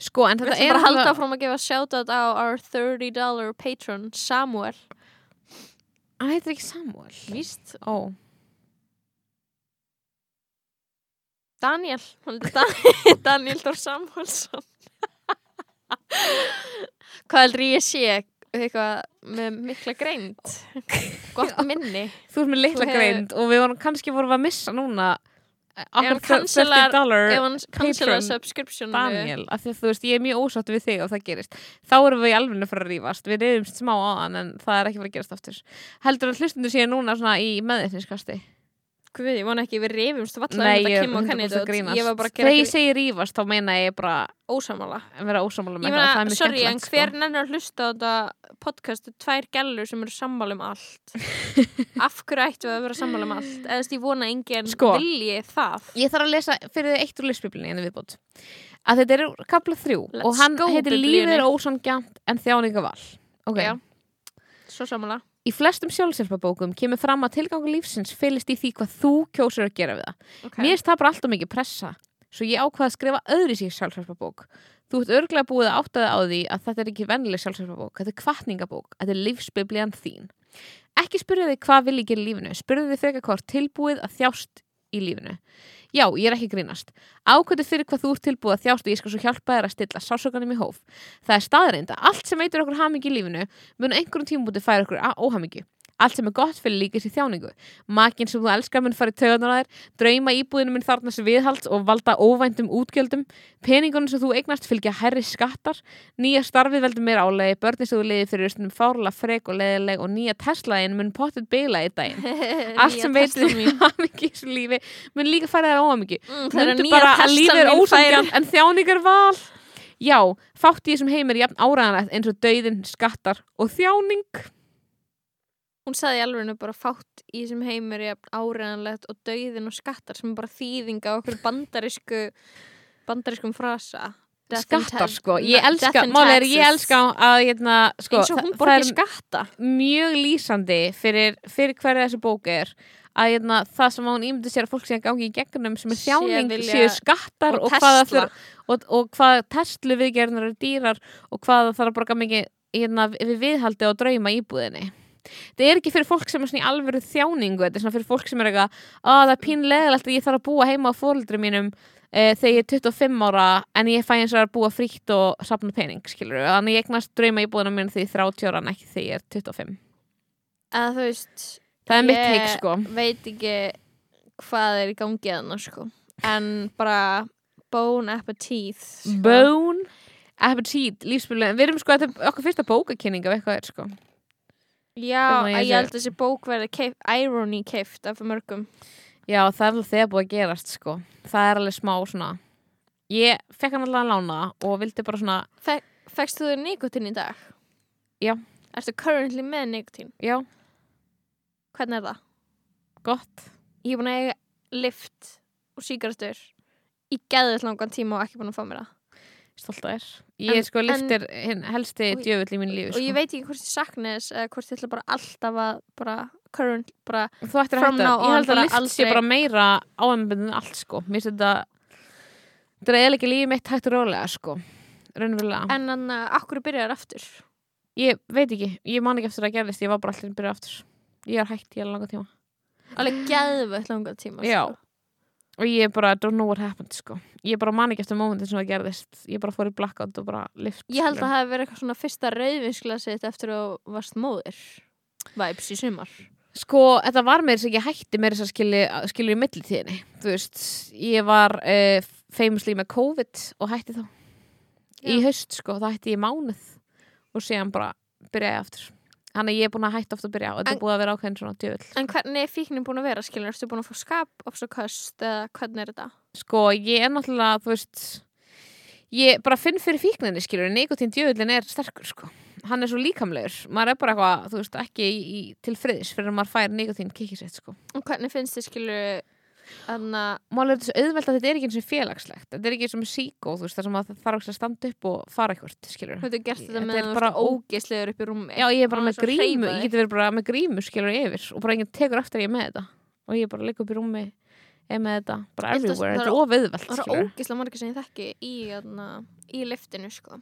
Sko, en Við þetta ætlum er bara að halda áfram að gefa shoutout á our $30 patron Samuel Hann heitir ekki Samuel. Víst Ó. Daniel, Daniel Dór Samuelsson Hvað heldur ég sé? Eitthvað með mikla greind? Gott minni. Þú ert með litla hefur- greind og við vorum kannski vorum að missa núna hann okkur cancelar- 30 dollar ef hann cancela Patreon subscription Daniel, af því að þú veist, ég er mjög ósátt við þig og það gerist. Þá erum við í alveg fyrir að rífast, við reyðumst smá hann en það er ekki fyrir að gerast aftur. Heldur að hlustundu séu núna í meðinniskasti? Guð, ég vona ekki við rifumst valla Nei, um ég er Kim og 100% Kanye að dót. grínast Þegar ég segi rífast þá meina ég bara ósamála að vera ósamála Ég með það, það meina, er mjög sorry, en skemmtilegt hver sko. nennir að hlusta á þetta podcastu tvær gælur sem eru sammála um allt Af hverju ættu að vera sammála um allt? Eða veist, ég vona að enginn Sko. vilji það Ég þarf að lesa fyrir þið eitt úr listbiblinni en viðbútt að þetta er kapla þrjú Let's og hann go, heitir Biblíunni. Lífið er ósangjant en þjáningaval okay. Já. Svo sammála Í flestum sjálfsjálfabókum kemur fram að tilgangu lífsins fylgist í því hvað þú kjósur að gera við það. okay. Mér bara alltaf mikið pressa, svo ég ákvaða að skrifa öðri sér sjálfsjálfabók. Þú ert örglega búið að áttaði á því að þetta er ekki vennileg sjálfsjálfabók, þetta er kvartningabók, þetta er lífsbiblían þín. Ekki spyrja þig hvað vil ég gera í lífinu, spyrja þig frekar hvort tilbúið að þjást í lífinu. Já, ég er ekki grínast. Ákvöldu fyrir hvað þú ert tilbúið að þjást og ég skal svo hjálpa þér að stilla sásökanum í hóf. Það er staðreind að allt sem veitur okkur hamingi í lífinu mun einhverjum tímabúti færa okkur óhamingi. Allt sem er gott fyrir líka sér þjáningu. Makinn sem þú elskar mun fara í töðunar þær, drauma íbúðinu mun þarna sem viðhalds og valda óvæntum útgjöldum, peningunum sem þú eignast fylgja herri skattar, nýja starfið veldur meira álegi, börnin sem þú liði fyrir stundum fárlega frek og leðileg og nýja Teslaðin mun potið beila í daginn. Allt sem veitur hamingi í þessu lífi mun líka færa þær óhamingi. mm, Mundu bara að lífið er ósangjant en þjáningar val. Já, fátt í þessum heimir jafn áræðanlegt eins og dauðin, skattar og þjáning. Hún sagði alveg bara fátt í þessum heimur áreðanlegt og dauðin og skattar sem bara þýðinga okkur bandarísku bandarískum frasa. Death skattar ta- sko, ég elska and mál er, ég elska að hérna, sko, það- er skatta. mjög lýsandi fyrir, fyrir hverja þessi bók er að hérna, það sem hún ímyndi sér að fólk sé að gangi í gegnum sem er þjáning vilja- séu skattar og og, hvað Tesla. þur, og, og hvað Tesla viðgerðnar eru dýrar og hvað það þarf að borga mikið hérna, við viðhaldi og drauma íbúðinni það er ekki fyrir fólk sem er svona í alvöru þjáningu þetta er svona fyrir fólk sem er eitthvað að það er pínlegilegt að ég þarf að búa heima á fóreldri mínum uh, þegar ég er 25 ára en ég fæ eins og að búa frítt og sapna pening skilur þannig ég eignast drauma íbúðina mín þegar ég er 30 ára en ekki þegar ég er 25 að þú veist það er mitt Ég- teik sko. veit ekki hvað er í gangi að sko. en bara bone appetit sko. Bone Appetite, lífsbyrjulegin við erum sko, þetta er okkar fyrsta bókakynning af eitthvað er sko já, ég ég held að þessi bók verði keif, irony keift af mörgum já, það er alveg þegar búið að gerast sko það er alveg smá svona ég fekk hann allavega að lána og vildi bara svona Fe Fekst þú þér nikotín í dag? Já. Ertu currently með nikotín? já, Hvernig er það? gott Ég er búin að eiga lift og síkarastur í geðið langan tíma og ekki búin að fá mér það stolt að er ég En- sko en- liftir hinn helsti Og- djöfull í mínu lífi og sko. ég veit ekki hvort ég sakna þess eða hvort ég ætla bara alltaf að bara current, bara þú ættir að hætta, ég held að lift sé bara meira áanbundin en allt sko. Mér finnst þetta þetta er eiginlega ekki lífið mitt hægt og rólega sko. Raunverulega. En hann að akkur byrjar aftur? Ég veit ekki, ég man ekki eftir að gerðist, ég var bara allir að byrja aftur. Ég er hægt í alveg langa tíma. alveg geðveitt langan tíma Já. Og ég bara don't know what happened, sko. Ég bara man ekki eftir momentin sem það gerðist. Ég bara fór í blackout og bara lift. ég held að það hefði verið eitthvað svona fyrsta rauðvinsklasið eftir að varst móðir vibes í sumar Sko, þetta var þess að ég hætti með þess að skilja, í millitíðinni. Þú veist, ég var uh, famously með COVID og hætti þá. Í Já. haust, sko, það hætti ég í mánuð og síðan bara byrjaði aftur. Þannig að ég er búin að hætta oft að byrja og þetta En- er búið að vera ákveðin svona djöfull. en hvernig er fíknin búin að vera skilur, ertu búin að fá skap, ofsaköst eða hvernig er þetta? Sko, ég er náttúrulega, þú veist ég bara finn fyrir fíkninni, skilur nikotín djöfullin er sterkur, sko. Hann er svo líkamlegur, maður er bara eitthvað þú veist, ekki í, í, til friðis fyrir að maður fær nikotín kikið sitt, sko. Og hvernig finnst þið skilur þannig Mál er þessu auðvelt að þetta er ekki eins og félagslegt. Þetta er ekki eins og síkó, þú veist, þar sem að það þarf að standa upp og fara eitthvað, skilur Þú getur gert þetta Þetta með er að bara þú ert ógeðslegur upp í rúmi. Já, ég er bara Án með að grímu, ég geti verið bara með grímu, skilur yfir og bara enginn tekur eftir að ég er með þetta. Og ég bara liggur upp í rúmi er með þetta, bara að everywhere, það þetta er er ofauðvelt, Það skilur ógeðslega margir sem ég þekki í, þarna, í liftinu sko.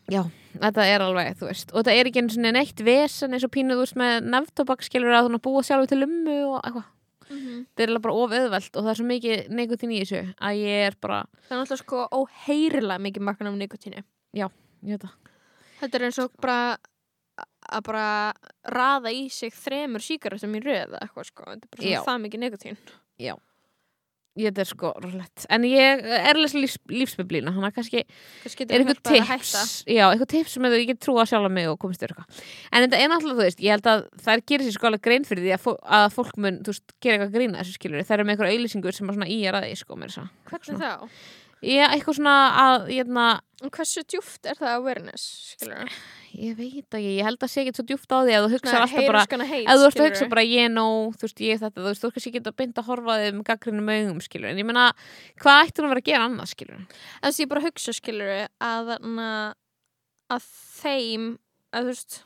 þetta er alveg, þú veist og það er ekki einu sinni neitt vesen eins og pínu, þú veist, með nefntobak skilur að búa sjálfur til lummu og eitthvað þetta er bara of auðvelt og það er svo mikið nikotín í þessu að ég er bara, Það er náttúrulega sko óheyrilega mikið magna af nikotínu ég veit það. Þetta er eins og bara að bara raða í sig þremur síkaretum í röð eða eitthvað sko. Þetta er bara Já. það mikið nikotín ég þetta er sko rúllett en ég er að lesa lífs, lífsbiblína þannig að kannski Kannski er eitthvað að tips já, eitthvað tips sem ég get trúa sjálf mig og komist þér eitthvað. En þetta er náttúrulega, þú veist, ég held að það gerir sér sko alveg grein fyrir því að, fó, að fólk mun þú veist, gera eitthvað grína þessu skilur það er með eitthvað auðlýsingur sem er svona í að því sko, að Hvernig þá? Já, eitthvað svona að, hérna, hversu djúft er það awareness, skilur? ég veit ekki, ég held að sé ekki svo djúft á því að þú hugsa alltaf bara, heit, ef þú ert að hugsa bara ég nó, þú veist, ég þetta, þú veist, þú kannski geta beint að horfa þig um gaggrinum augum, skilur, en ég meina, hvað ættir hún að vera að gera annað, skilur? En þess að ég bara hugsa, skilur að, að þeim að þú veist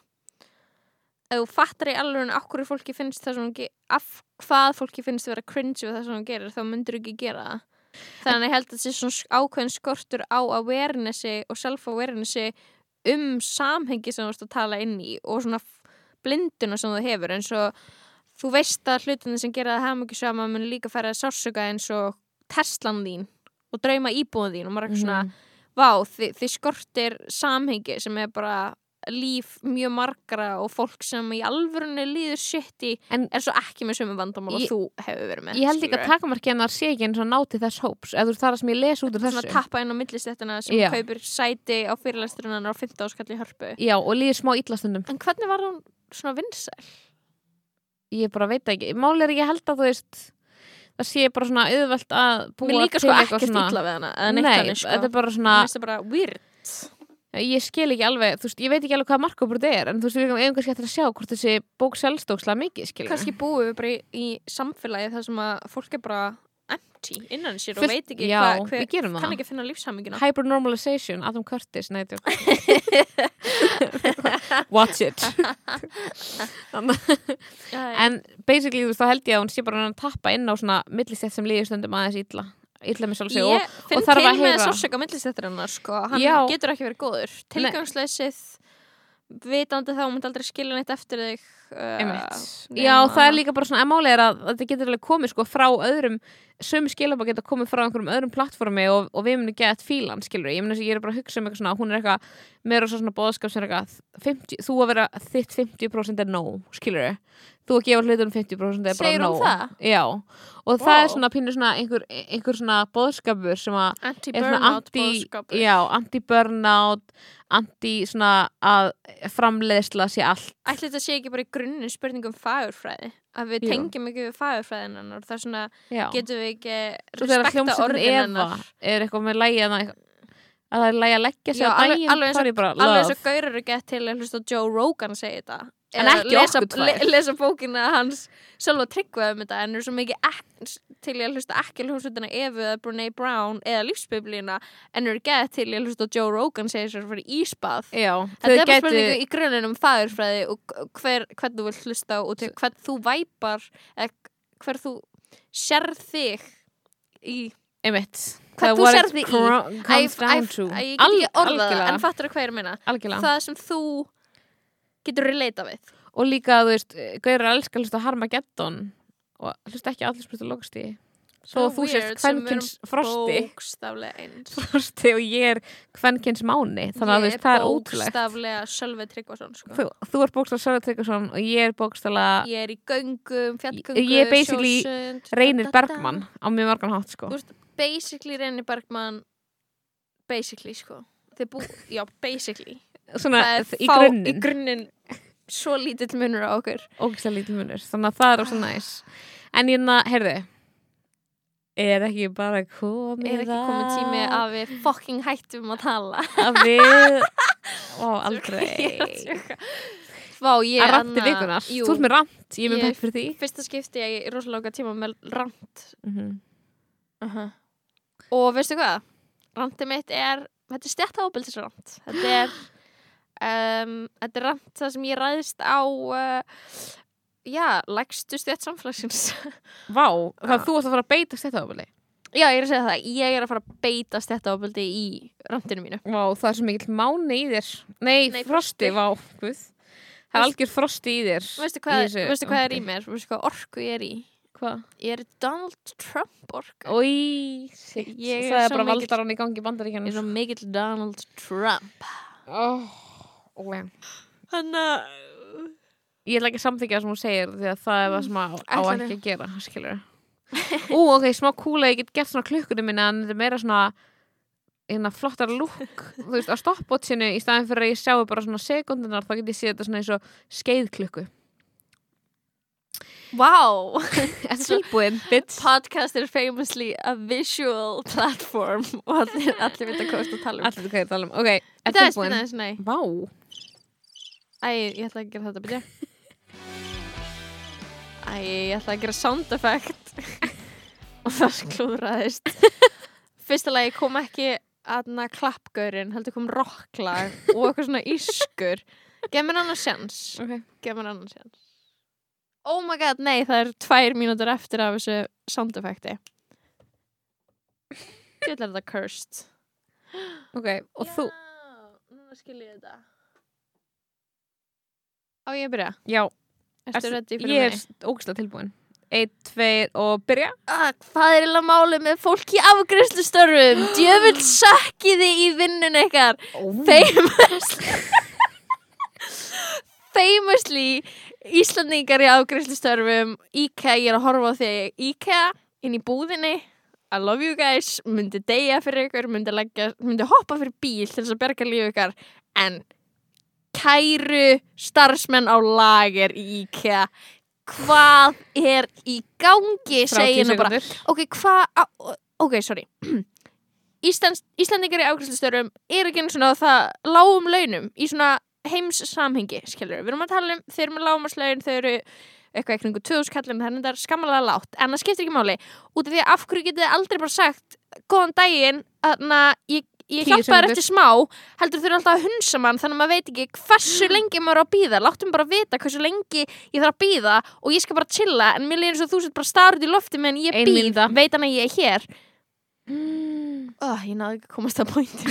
ef þú fattar í alveg okkur fólki finnst það sem af hvað fólki finnst að vera cringe við það sem hún gerir þá myndir ekki gera það þannig að ég held að þetta sé svona ákveðin skortur á awarenessi og self-awarenessi um samhengi sem þú ert að tala inn í og svona blinduna sem þú hefur. Eins og þú veist að hlutinni sem gera það hafum ekki sama mun líka færa að sársöka eins og Teslan þín og drauma íbúðin þín og maður er eitthvað svona vá, þið, þið skortir samhengi sem er bara líf mjög margra og fólk sem í alvörunni líður í En- er svo ekki með sömu vandamál og þú hefur verið með Ég held ekki að takmarki hennar sé ekki eins og ná til þess hóps, eða það sem ég les út svona þessu. tappa inn á millistéttina sem Já. kaupir sæti á fyrirlæsturinnan á 15 áskall í hörpu Já, og líður smá illastundum. en hvernig var hún svona vinsæl? Ég bara veit ekki. Máli er ekki held að þú veist, það sé bara svona auðvelt að búa Mér líka til sko eitthvað ekkert svona. illa við hana ég skil ekki alveg, þú veist, ég veit ekki alveg hvað markabúrið er, en þú veist, við eigum kannski eftir að sjá hvort þessi bók selstókslega mikið, skilur. kannski búum við bara í, í samfélagi þar sem að fólk er bara empty innan sér og Fullt- veit ekki hvað hver, kann það. ekki finna lífshamingina Hypernormalization, Adam Curtis, þetta Watch it. en basically, þú veist, þá held ég að hún sé bara að tappa inn á svona millistett sem líður stundum aðeins illa, illa með sjálf sig og Ég finn þarf til að með heyra- sársöka millistetturinnar sko, hann Já. getur ekki verið góður. Tilgangsleysið vitandi þá myndi aldrei skilja neitt eftir þig uh, Já, það er líka bara svona, er að þetta getur alveg komið sko frá öðrum sömu skilabá geta komið frá einhverjum öðrum plattformi og, og við munum geta fílan, skilur ég meina þess að ég er bara að hugsa um eitthvað svona, hún er eitthvað meira svo svona bóðskap sem er eitthvað 50, þú að vera þitt 50% er nóg, skilur þú að gefa hlutunum 50% er bara hún nóg. það? Já, og það Vá. er svona pínur svona einhver, einhver svona bóðskapur sem að er anti-burnout anti, boðskapur. já, anti-burnout anti svona að framleiðsla sé allt. Ætli þetta sé ekki bara í grunninn spurningum fagurfræði að við tengjum ekki við fagurfræðin og það er svona, Já. getum við ekki respekta orðin hennar? er eitthvað með lægi að það er lægi að leggja sig Já, á alveg- daginn alveg eins og- er alveg eins og gaurar eru gett til að hlusta Joe Rogan segja þetta. En Eða ekki lesa, okkur tvær. le, lesa bókina hans sjálfa tryggvaði um þetta en eru svo mikið til ég að hlusta ekki hljómsveitina Evu eða Brene Brown eða lífsbiblíuna en eru gett til ég að hlusta Joe Rogan segja sér fyrir ísbað. Þetta er bara spurningu í grunninn um fagurfræði og hver, hvern þú vilt hlusta og til hvern þú væpar eða hver þú sérð þig í. Einmitt. Hvað þú it þig í. to. æ, ég get ekki orðað en fattur hvað ég er að minna það sem þú getur relata við. Og líka þú veist, Gauður elskar að hlusta á Harmageddon og hlusta ekki allir spurt að logast í. Svo þú sést kvenkins frosti. frosti og ég er kvenkins máni þannig að það er ótrúlegt. bókstaflega Sölvi Tryggvason sko. þú, þú ert bókstaflega Sörður Tryggvason og ég er bókstaflega ég er í göngum, fjallgöngu Ég er basically sjósund, Reynir. Bergmann á mjög margan hátt sko. Basically Reynir Bergmann basically sko. Bú, já, basically. Svona er í grunninn í grunninn svo lítill munur á okkur. Ógislega lítið munur þannig að það er svo næs. En ég na, heyrðu er ekki bara komið er ekki komið tími að við fucking hættum að tala? Að við ó, er aldrei. Vá, ég að Anna- vikunar, jú, þú ert með rant ég er með pætt fyrir því. fyrsta skipti ég í rosalega tíma með rant mm og veistu hvað? Rantið mitt er þetta er stjætt ábyldisrant þetta er um, þetta er rant það sem ég ræðist á uh, já, lægstu stjætt samfélagsins. Vá, það Já. þú ert að fara að beita ábili já, ég er að segja það, ég er að fara að beita stjætt ábyldi í rantinu mínu. Vá, það er svo mikill máni í þér. Nei, Nei, frosti, frosti. vá, guð. Það er algjör frosti í þér veistu hvað, í þessu veistu hvað er í mér, veistu hvað orku ég er í? Hvað? ég er í Donald Trump orku Ói, shit, Ég það er bara mikill- valdar hann í gangi ég bandaríkjanum er svo mikill Donald Trump. Oh, okay. hann að Ég ætla ekki að samþykja það sem hún segir því að það er það sem á, á ekki að gera, skilur ú, ok, smá kúla ég get gert svona klukkunum minna en þetta er meira svona hérna flottar lúk þú veist, á stoppbótsinu í staðin fyrir að ég sjáu bara svona sekundunar þá get ég séð þetta svona eins og skeiðklukku Wow! Tilbúin, bitch Podcast er famously a visual platform og allir, allir veit að hvað þú tala um. Allir hvað ég tala um, ok, er Þetta tilbúin spennandi, nei. Vá, Æ, ég ætla að gera þetta, byrja. Æ, ég ætla að gera sound effect og það sklúðraðist. Fyrsta lagi kom ekki aðna klappgaurin, heldur kom rocklag og eitthvað svona ískur. Gef mér annan sjans. ok Gef mér annan sjans. Oh my god, nei, það er tvær mínútur eftir af þessu sound effecti. Ég ætla þetta cursed. Ok, og þú, Núna skil ég þetta. Á ég að byrja? já, ertu- ready fyrir ég mig? er ógæslega tilbúin. Eitt, tveir og byrja. Ah, hvað er eiginlega málið með fólk í afgriðslustörfum? Djöfull sökkiði í vinnun ykkar. Famously Famously Íslandingar í afgriðslustörfum IKEA, ég er að horfa á þig. IKEA inn í búðinni. I love you guys, myndi deyja fyrir ykkur myndi, leggja, myndi hoppa fyrir bíl til þess að berga líf ykkar. En kæru starfsmenn á lager í IKEA. Hvað er í gangi 30 segir nú bara. ok, hvað ok, sorry. Íslands, Íslandingar í ákvæmstustörum er ekki einu svona á það lágum launum í svona heims samhengi skilur, við erum að tala um, þeir eru með lágumarslaun þau eru eitthvað ekki kringu 2000 kallin þannig að þetta er skammalega lágt, en það skiptir ekki máli. Út af því að af hverju getið aldrei bara sagt góðan daginn, þannig að ég, ég Tíu hjálpa þér sekúndur. eftir smá heldur þau eru alltaf að hunsa mann þannig að maður veit ekki hversu lengi maður á að býða láttum bara vita hversu lengi ég þarf að býða og ég skal bara chilla en mér líður eins og þú sett bara starrið í lofti meðan ég Ein býð, mínúta. veit hann að ég er hér Mm. oh, ég náði ekki að komast að pointi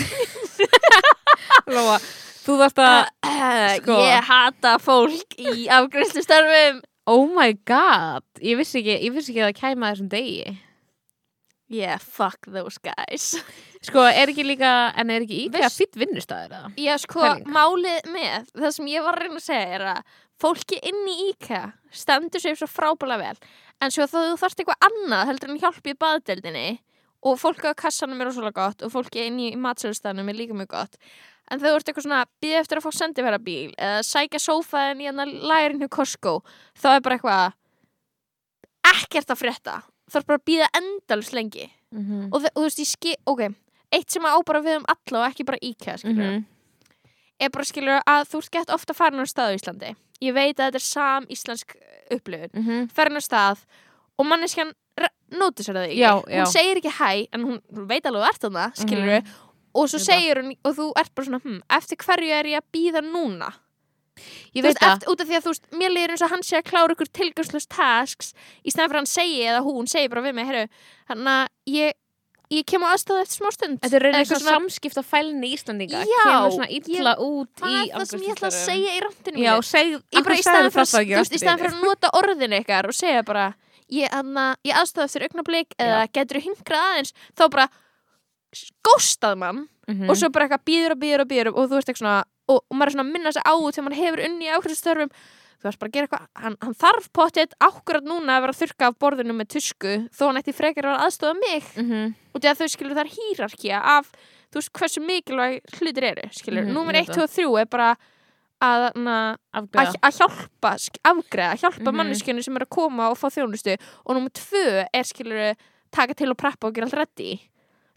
Lóa, þú þarft að Sko. ég hata fólk í afgræslustarfum Oh my god Ég vissi ekki, ég vissi ekki að það kæma þessum degi yeah, fuck those guys Sko, er ekki líka En er ekki íkveða Veist- fýtt vinnustæður eða? Já, sko, Pæling. málið með það sem ég var að reyna að segja er að fólki inn í IKEA stendur sér svo frábælega vel en svo þú þarft eitthvað annað heldur en hjálp í baðdeldinni og fólk á kassanum er rosalega gott og fólki inn í matsölustæðanum er líka mjög gott en þú ert eitthvað svona býð eftir að fá sendiferðabíl eða sækja sófaðin í hann lærin hjá Costco þá er bara eitthvað ekkert að frétta það er bara að býða endalust lengi Mm -hmm. og, og þú veist ég skil, ok eitt sem á bara við um alla og ekki bara IKEA skilur Mhm. er bara skilur að þú ert gett ofta farin á stað á Íslandi ég veit að þetta er sam íslensk upplifun Mhm. farin á stað og manneskjan nótisar það ekki Já, já. hún segir ekki hæ en hún hún veit alveg að þú ert þarna skilur Mhm. og svo segir hún og þú ert bara svona hm, eftir hverju er ég að býða núna Ég veit það. eftir, út af því að þú veist, mér leiður eins og hann sé að klára ykkur tilgangslöst tasks í stæðan fyrir að hann segi eða hún segi bara við mig, herru, hann að ég, ég kem á aðstöðu eftir smá stund. Þetta er eitthvað svona samskipt á fælni Íslandinga Já, Kemur svona illa út það í er það sem ég ætla að segja í randinu Já, seg, ég bara í staðan fyrir, í fyrir að nota orðin ykkar og segja bara ég, ég aðstöðu eftir augnablik eða getur þú hingrað aðeins? Mann Mhm. og svo bara eitthvað býður og býður og býður og þú veist eitthvað svona og, og maður er svona að minna sig á þegar maður hefur unni ákveðstörfum þú veist bara að gera eitthvað. Hann, hann þarf potið akkurat núna að vera að þurka af borðinu með tusku þó hann ætti frekar að vera aðstofa mig. Mhm. og því að þau skilur það er hýrarkía af þú veist hversu mikilvæg hlutir eru skilur, Mhm, númer ég veit 1, 2 og 3 er bara að, na, að, að hjálpa, afgreða, hjálpa Mhm. manneskjunni sem er að koma og fá þjónustu. Og númer 2 er skilur taka til og preppa og gera allt reddi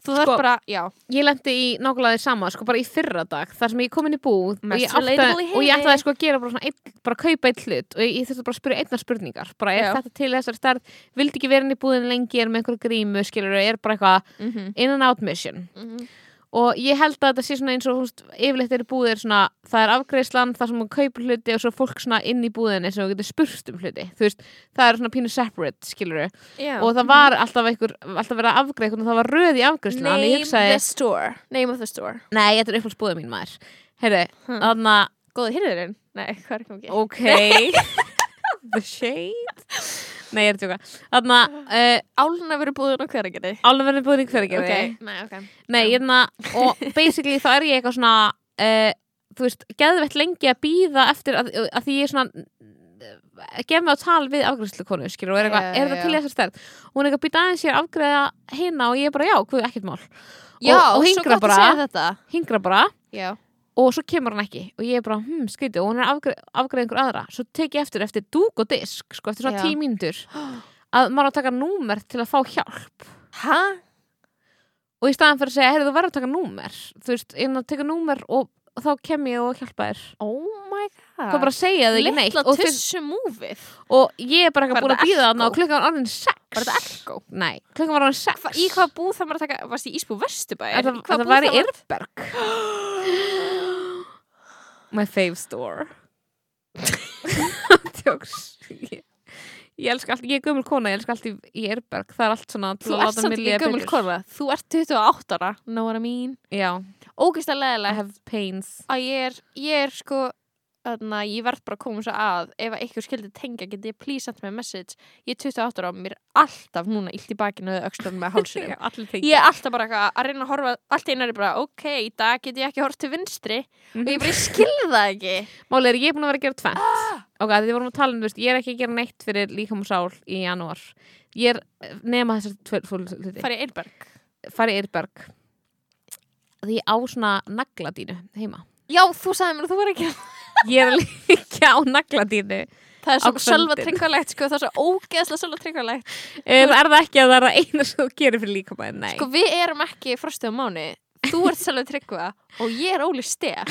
þú þarf Sko, bara, já. Ég lendi í nákvæmlega því sama, sko bara í fyrra dag þar sem ég kom inn í búð og ég, í og ég ætlaði sko að gera bara svona einn, bara kaupa eitt hlut og ég, ég þurfti bara að spyrja einnar spurningar. Bara er Já. þetta til þessar stærð, vildi ekki vera inn í búðin lengi er með einhverju grímu, skilur er bara eitthvað mm -hmm. in and out mission og ég held að þetta sé svona eins og veist, yfirleitt er í búðir svona, það er afgreislan þar sem hún kaupir hluti og svo fólk svona inn í búðinni sem þú getur spurt um hluti. Þú veist, það er svona pínu separate, skilur já. og það var alltaf einhver, alltaf verið að afgreið og það var röð í afgreiðsluna þannig name hugsaði, the store. Name of the store. Nei, þetta er upphaldsbúðið mín maður. Heyrðu, Hmm. þannig að góði hýrðurinn, nei, hvað er ekki ok. The shade nei, ég er að tjóka þannig að uh, áluna verið búðin á hveragerði. Alveg verið búðin hver ekki ok, nei, ok. Nei, Já. hérna, og basically þá er ég eitthvað svona uh, þú veist, geðvett lengi að býða eftir að, að því ég er svona gef mig á tal við afgræðslu konu skilur og er eitthvað, Já, er já. til í þessar stærð? Og hún er eitthvað býta aðeins sér afgræða hérna og ég er bara já, hvað ekkert mál. Já, og svo hingra gott bara. að hingra bara. Já, og svo kemur hann ekki og ég er bara, hm, skrítið. Og hún er afgreð, afgreð einhver aðra. Svo tek ég eftir, eftir dúk og disk sko, eftir svona Já. tíu mínútur. Að maður á að taka númer til að fá hjálp. Hæ? og í staðan fyrir að segja, heyrðu, þú verður að taka númer. Þú veist, ég er að taka númer og þá kem ég og hjálpa þér. Oh my god. Þá bara segja þau ekki neitt Litla og, fyrst, tussu múfið. Og ég er bara Var eitthvað búin að þetta býða þarna og klukkan var orðin sex. Var þetta Elko? Nei, klukkan var orðin sex. Hva, Í hvað búð það maður að taka Varst í Ísbú Vesturbæ? Þetta, þetta var í Irberg My fave store. Tjóks Ég, ég elska allt, ég er gömul kona Ég elska allt í, í Irberg Það er allt svona Þú ert samt ekki gömul kona. Þú ert 28 ára Know what I mean? Já, Ógist að I leðilega have pains. Að ég er, ég er sko Þannig að ég verð bara að koma svo að ef að ykkur skildi tengja geti ég please sent me a message ég er 28 ára og mér alltaf núna illt í bakinu eða öxlunum með tengi ég er alltaf bara eitthvað að reyna að horfa allt einu er bara ok, í dag get ég ekki hort til vinstri. Og ég bara skilði það ekki. Máli er ég er búin að vera að gera tvennt. Ok, því við vorum að tala um, veist, ég er ekki að gera neitt fyrir líkam og sál í janúar. Ég er nema þessar hluti. Farið Eirberg Fari í Irberg Því á svona nagladínu heima. Já, þú sagði mér að þú var ekki Ég er líka á nagladínu það er svo sjálfa tryggvalegt sko, það er svo ógeðslega sjálfa tryggvalegt um, Er það ekki að það er það eina sem þú gerir fyrir líkamæðin? Nei. Sko, við erum ekki frostið á mánu. Þú ert sjálfa tryggva og ég er Óli Stef.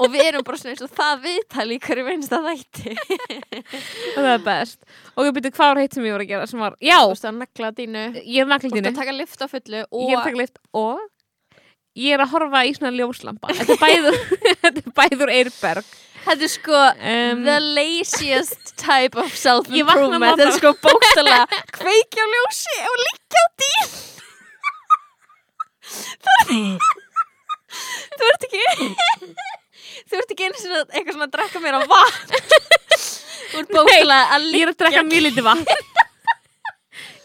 Og við erum bara svona eins og það viðtali í hverju minnsta þætti. Það er best. Og ég byrju hvað var heitt sem ég var að gera sem var, já, þú veist að negla dínu ég er Þú ert nagladínu að taka lift á fullu Ég er að og taka lift og ég er Þetta er er er sko um, the laziest type of Ég self-improvement þetta er sko bókstala kveikja á ljósi og liggja á dýr. Þú ert ekki þú ert ekki eins og eitthvað svona að drekka mér á vatn. Þú ert bókstala að Ég er að drekka mjög lítið vatn.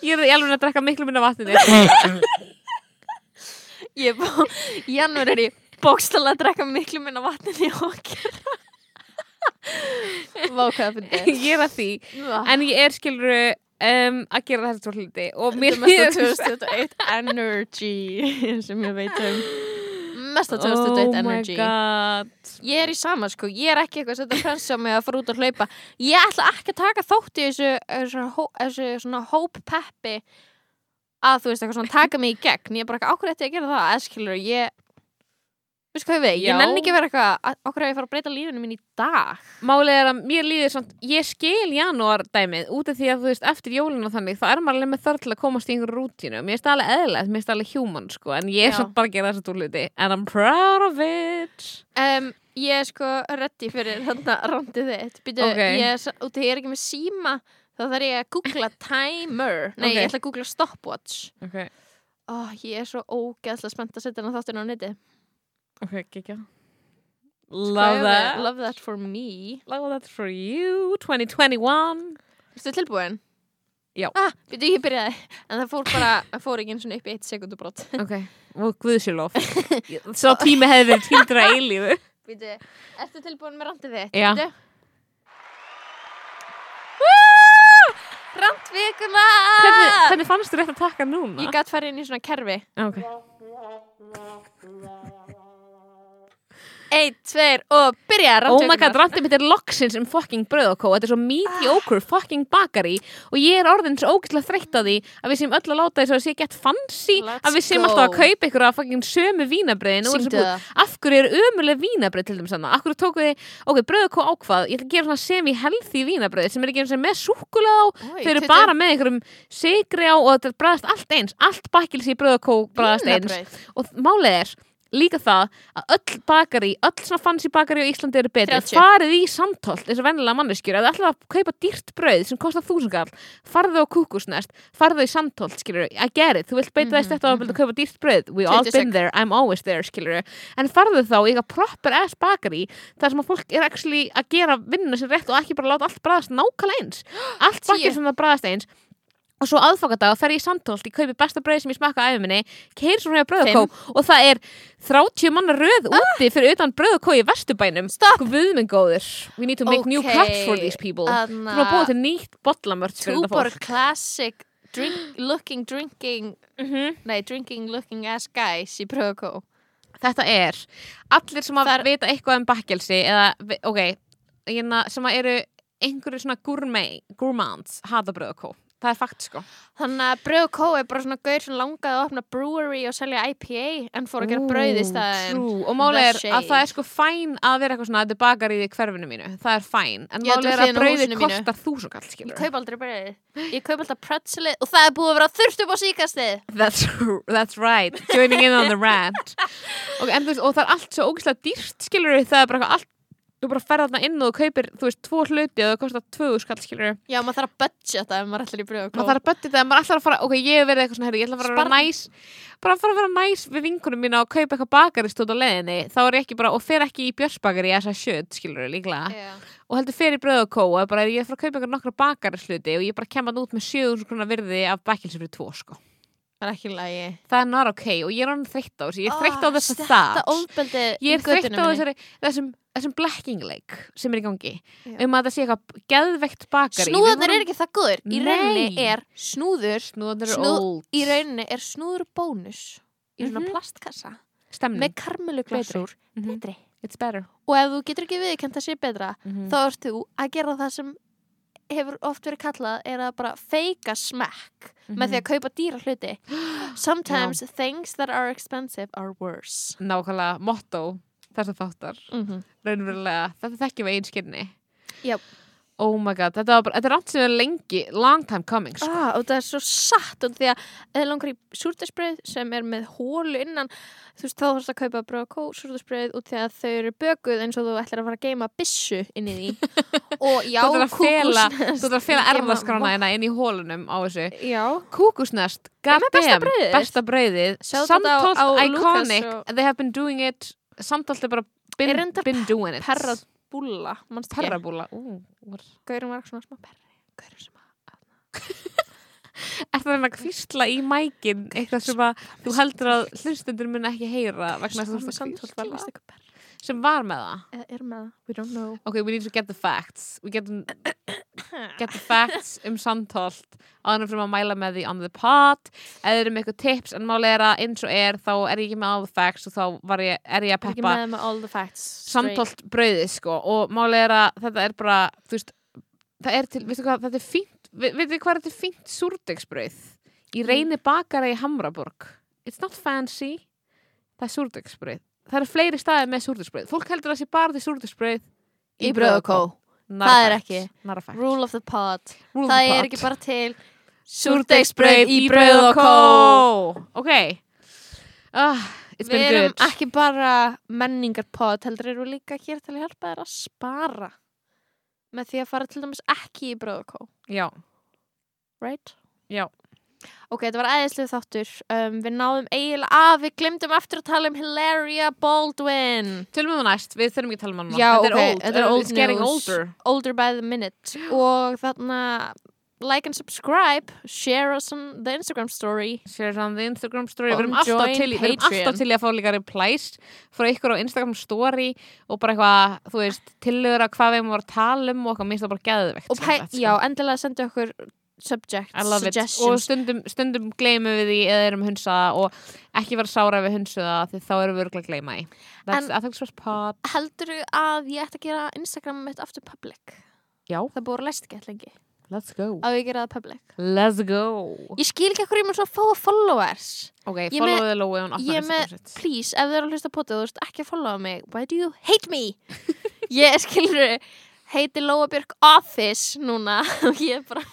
Ég er alveg að drekka miklu minna vatn þér. liggja í janúar er ég bókstala að drekka miklu minna vatn en ég okkar Vá hvað það finnir Ég er að því. En ég er skilur um, að gera tvo hluti. Og mér Þetta er 2021 energy sem ég veit um. Mesta 2021 Oh my energy. Ég er í sama sko, ég er ekki eitthvað að setja pressa á mig að fara út að hlaupa. Ég ætla ekki að taka þátt í þessu, þessu, þessu svona hóp peppi að þú veist eitthvað svona taka mig í gegn. Ég er bara eitthvað, ákveð þetta að gera það, eskilur ég Veistu hvað ég veit, Já. ég nenni ekki að vera eitthvað okkur að ég fara að breyta lífinu mín í dag Málið er að mér líður samt, ég skil janúar dæmið út af því að þú veist eftir jólinu og þannig, þá er maður alveg með þörf til að komast í einhverju rútínu. Mér það alveg eðlilegt, mér það alveg human sko, en ég er samt bara að gera þessi tvo hluti and I'm proud of it. um, Ég er sko ready fyrir þarna randið þitt Býtu, Ok. ég, ég er ekki með síma þá þarf ég að googla timer Nei, Ok. ég ætla að googla stopwatch Ok, Ó, Ég er svo ógeðslega spennt að setja hana þáttinn á neti ok, kikja. Hvað Love that. Love that for me Love that for you, 2021. Erstu tilbúin? Já. ah, Býtu, ég byrjaði En það fór bara, það fór ekki eins og upp í eitt sekundubrót Ok, og guðsjölof. Svo tími hefði verið tímdur að eilífu. Býtu, ertu tilbúin með randið þitt? Já. Bíddu. Randvikuna Hvernig, hvernig fannst þú rétt að taka núna? Ég gætt farið inn í svona kerfi Ok. Einn, tveir og byrja Oh my god, randið mitt er loksins um fucking bröð og kó Þetta er svo mediocre fucking bakari og ég er orðin svo ógæslega þreytt á því að við séum öll að láta þess að sé gett fancy Let's að við séum go. alltaf að kaupa ykkur að fucking sömu vínabröðin Sýndu það. Af hverju er ömuleg vínabröð til þeim sann Af hverju tóku þið, ok, bröð og kó ákvað. Ég ætla að gera svona semi-healthy vínabröð sem er ekki eins og með súkulega á. Oj, Þau eru tuttugu- bara með einhverjum sigri á og þetta bræðast allt eins. Allt bakkils í bröð og kó bræðast eins. Vínarbrauð. og málið er líka það að öll bakari, öll svona fancy bakari á Íslandi eru betri, 30. farið í samtólt eins og vennilega manneskjur, ef þið ætlaði að kaupa dýrt brauð sem kostar þúsungall, farðu á kúkusnest farðu í samtólt, skilur I get it, þú vilt beita þess þetta og vilja kaupa dýrt brauð. We all 26. been there, I'm always there, skilur en farðu þá í eitthvað proper ass bakari þar sem að fólk er actually að gera vinnuna sér rétt og ekki bara láta allt bræðast nákvæmlega eins. Allt bakir sem það bræðast eins og svo aðfangadag fer ég í Sandholt ég kaupi besta brauð sem ég smakka á æfuminni keir svo hérna brauð og og það er 30 manna röð úti fyrir utan brauð og kó í vesturbænum. Stopp. Guð minn góður we need to make new Ok, cups for these people. Þú erum að búa til nýtt þetta Tuborg classic drink, looking drinking Mhm. nei, drinking looking ass guys í Pröðukó þetta er allir sem að Það er- vita eitthvað um bakkelsi eða, ok, hérna, sem að eru einhverju svona gourmet gourmands hata brauð og kó það er fakt sko. Þannig að Pröðukó er bara svona gaur sem langaði að opna brewery og selja IPA en fór að gera brauð í staðin og máli er að það er sko fæn að vera eitthvað svona þetta er bakar í hverfinu mínu, það er fæn. En Já, máli þetta er að mínu. kostar þúsund kall Ég kaup aldrei brauðið Ég kaup alltaf pretzelið og það er búið að vera þurft upp á síkastið that's, that's right, joining in on the rant. Þú veist, og það er allt svo ógeðslega dýrt skilur það er bara allt þú bara ferð þarna inn og þú kaupir, þú veist, tvo hluti og það kostar tvöðu skall skilur Já, maður þarf að budgeta ef maður ætlar í Pröðukó maður þarf að bötti það, maður ætlar að fara ok, ég verið eitthvað svona, herri, ég ætla að fara að vera næs bara að fara að vera næs við vinkunum mína og kaupa eitthvað bakarist út á leiðinni þá er ég ekki bara, og fer ekki í björsbakari þess að sjöld, skilur líklega. Já. og heldur fer í bröð og kó og bara, ég er að fara að kaupa Það er ekki lægi það er not ok og ég er hann þreytt á þessu. Ég er þreytt á þessu Þetta það ofbeldi ég er þreytt á þessari, þessum, þessum blacking leik sem er í gangi. Já. um að það sé eitthvað geðveikt bakari. Snúðarnir er ekki það góður Í rauninni er snúður snúðanir Snúð- er old. Í rauninni er snúður bónus Í svona Mhm. plastkassa. Stemning, Með karmelu glasúr Mhm. Betri. It's better. Og ef þú getur ekki viðkjönd að sé betra Mhm. Þá ert þú að gera það sem hefur oft verið kallað er að bara feika smekk með því að kaupa dýra hluti. Sometimes things that are expensive are worse. Nákvæmlega motto þess að þáttar. Mm -hmm. raunverulega, þetta þekkjum við einskynni Jöp. Oh my god, þetta, bara, þetta er rátt sem er lengi long time coming sko. ah, og það er svo satt og því að eða langar í súrdesbröð sem er með hólu innan þú veist þá þarfst að kaupa bröð og kó súrdesbröð út því að þau eru bökuð eins og þú ætlar að fara að geima bissu inn í því. Og já, kúkusnest þú þarf að fela erðaskrána hérna inn í hólunum á þessu. Já, kúkusnest, goddamn besta samtolt á iconic. og- they have been doing it samtolt er bara been, been doing it. perra búlla Ú, var- gaurum var svona smá perri gaurum sem að Er það að kvísla í mækin eitthvað sem að þú heldur að hlustundur mun ekki heyra vegna þess að þú ert að perri sem var með það er með það, we don't know Ok, we need to get the facts We get, get the facts um samtolt áður fyrir að mæla með því on the pot. Eða með eitthvað tips en máli er að eins og er þá er ég ekki með all the facts og þá ég, er ég að peppa samtolt brauðið sko. Og máli er að þetta er bara þú veist, það er til, veistu hvað, þetta er fínt vi, veitu hvað þetta er fínt súrdegsbrauð? Í reyni bakara í Hamraborg. It's not fancy. Það er súrdegsbrauð. Það eru fleiri staðir með súrdegsbrauð. Fólk heldur að það sé bara til súrdegsbrauð í bröð og kó Not a Það er ekki. Rule of the Rule of það the er pot. ekki bara til súrdegsbrauð í brauð og kó ok. It's Við erum good. ekki bara menningarpod, heldur eru líka hér til að hjálpa þér að spara með því að fara til dæmis ekki í bröð og kó, já, right? já Ok, þetta var æðislega þáttur. Um, við náðum eiginlega að, við glemdum aftur að tala um Hilaria Baldwin. tölum við það næst, við þurfum ekki að tala um hann. Já, þetta er old, þetta er old news. older Older by the minute. Og þarna, like and subscribe, share us on the Instagram story. share on the Instagram story Og við erum alltaf til, Patreon. alltaf til að fá líka replies frá ykkur á Instagram story og bara eitthvað, þú veist, tillögur að hvað við erum að tala um og eitthvað, minnst það bara geðvegt Og pæ, já, endilega sendu okkur love it og suggestions. stundum, stundum gleymum við því eða erum hunsaða og ekki vera sára við hunsaða því þá erum við örgulega að gleyma That's En- Heldur að ég ætti að gera Instagram mitt aftur public? Já, Það búið að læst ekki lengi. let's go Á ég að gera það public. Let's go Ég skil ekki hvað ég mér svo að fá followers. Ok, Ég follow með- the Lói ég með- please, ef þið eru að hlusta þetta, þú veist ekki að followa mig why do you hate me? ég skilur heiti Lóa Björk Office núna. Og ég er bara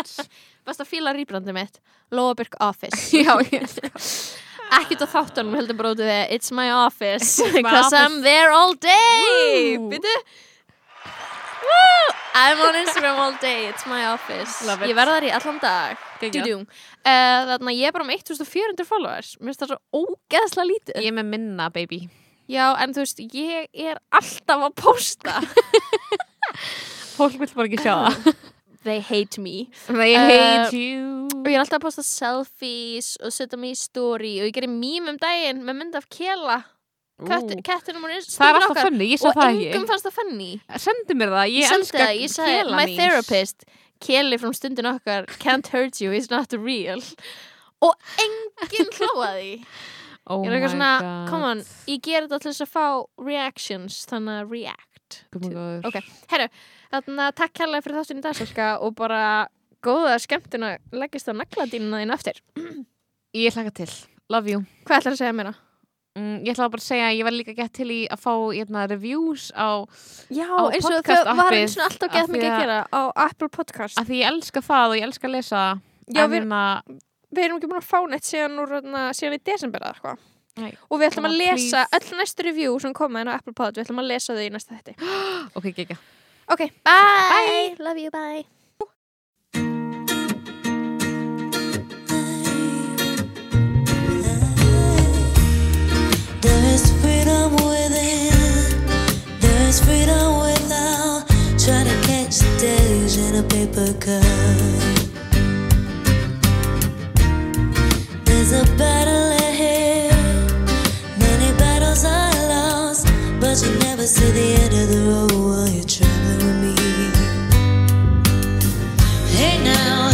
best að fíla rýbrandi mitt. Lóa Björk Office. Já, ekkert á þáttunum heldur bara út af því it's my office. Because. I'm there all day. Býtu! I'm on Instagram all day. It's my office. Love ég verð þar í allan dag. Uh, þannig að ég er bara með 1400 followers. Mér finnst það svo ógeðslega lítið. Ég er með minna, baby. Já, en þú veist, ég er alltaf að posta Fólk vil bara ekki sjá það. They hate me. They Uh, hate you. og ég er alltaf að posta selfies og setja mig í story og ég gerir mím um daginn með mynd af Kela. Kettinum Það er alltaf funny, ég sá og engum fannst það funny. Sendi mér það, ég, ég, sendi elska það, ég sagði Kela my therapist Keli frá stundin okkar can't hurt you, he's not real. Og enginn hlóaði Oh ég er eitthvað svona, come on ég ger þetta til þess að fá reactions þannig að react Góður. Ok, herru, þannig að takk kærlega fyrir þáttun í dagsalka og bara góða skemmtun að leggist á nagladínuna þín eftir Ég hlaka til, love you. Hvað ætlar að segja mér mm, Ég ætla bara að segja að ég var líka gett til í að fá hérna, reviews á Já, Á eins og podcast þau var appið, eins og alltaf af gett mikið að gera á Apple Podcast. að því ég elska það og ég elska að lesa Já, við, hérna, við erum ekki búin að fá neitt síðan, úr, hérna, síðan í desember eða eitthvað Nei. og við ætlum að lesa please- öll næstu review sem koma inn á Apple Pod við ætlum að lesa þau í næsta þetti ok, ekki Ok, bye! Love you, bye! There is freedom within. There is freedom without trying to catch the days in a paper cup. There's a battle but you never see the end of the road while you're traveling with me. Hey now,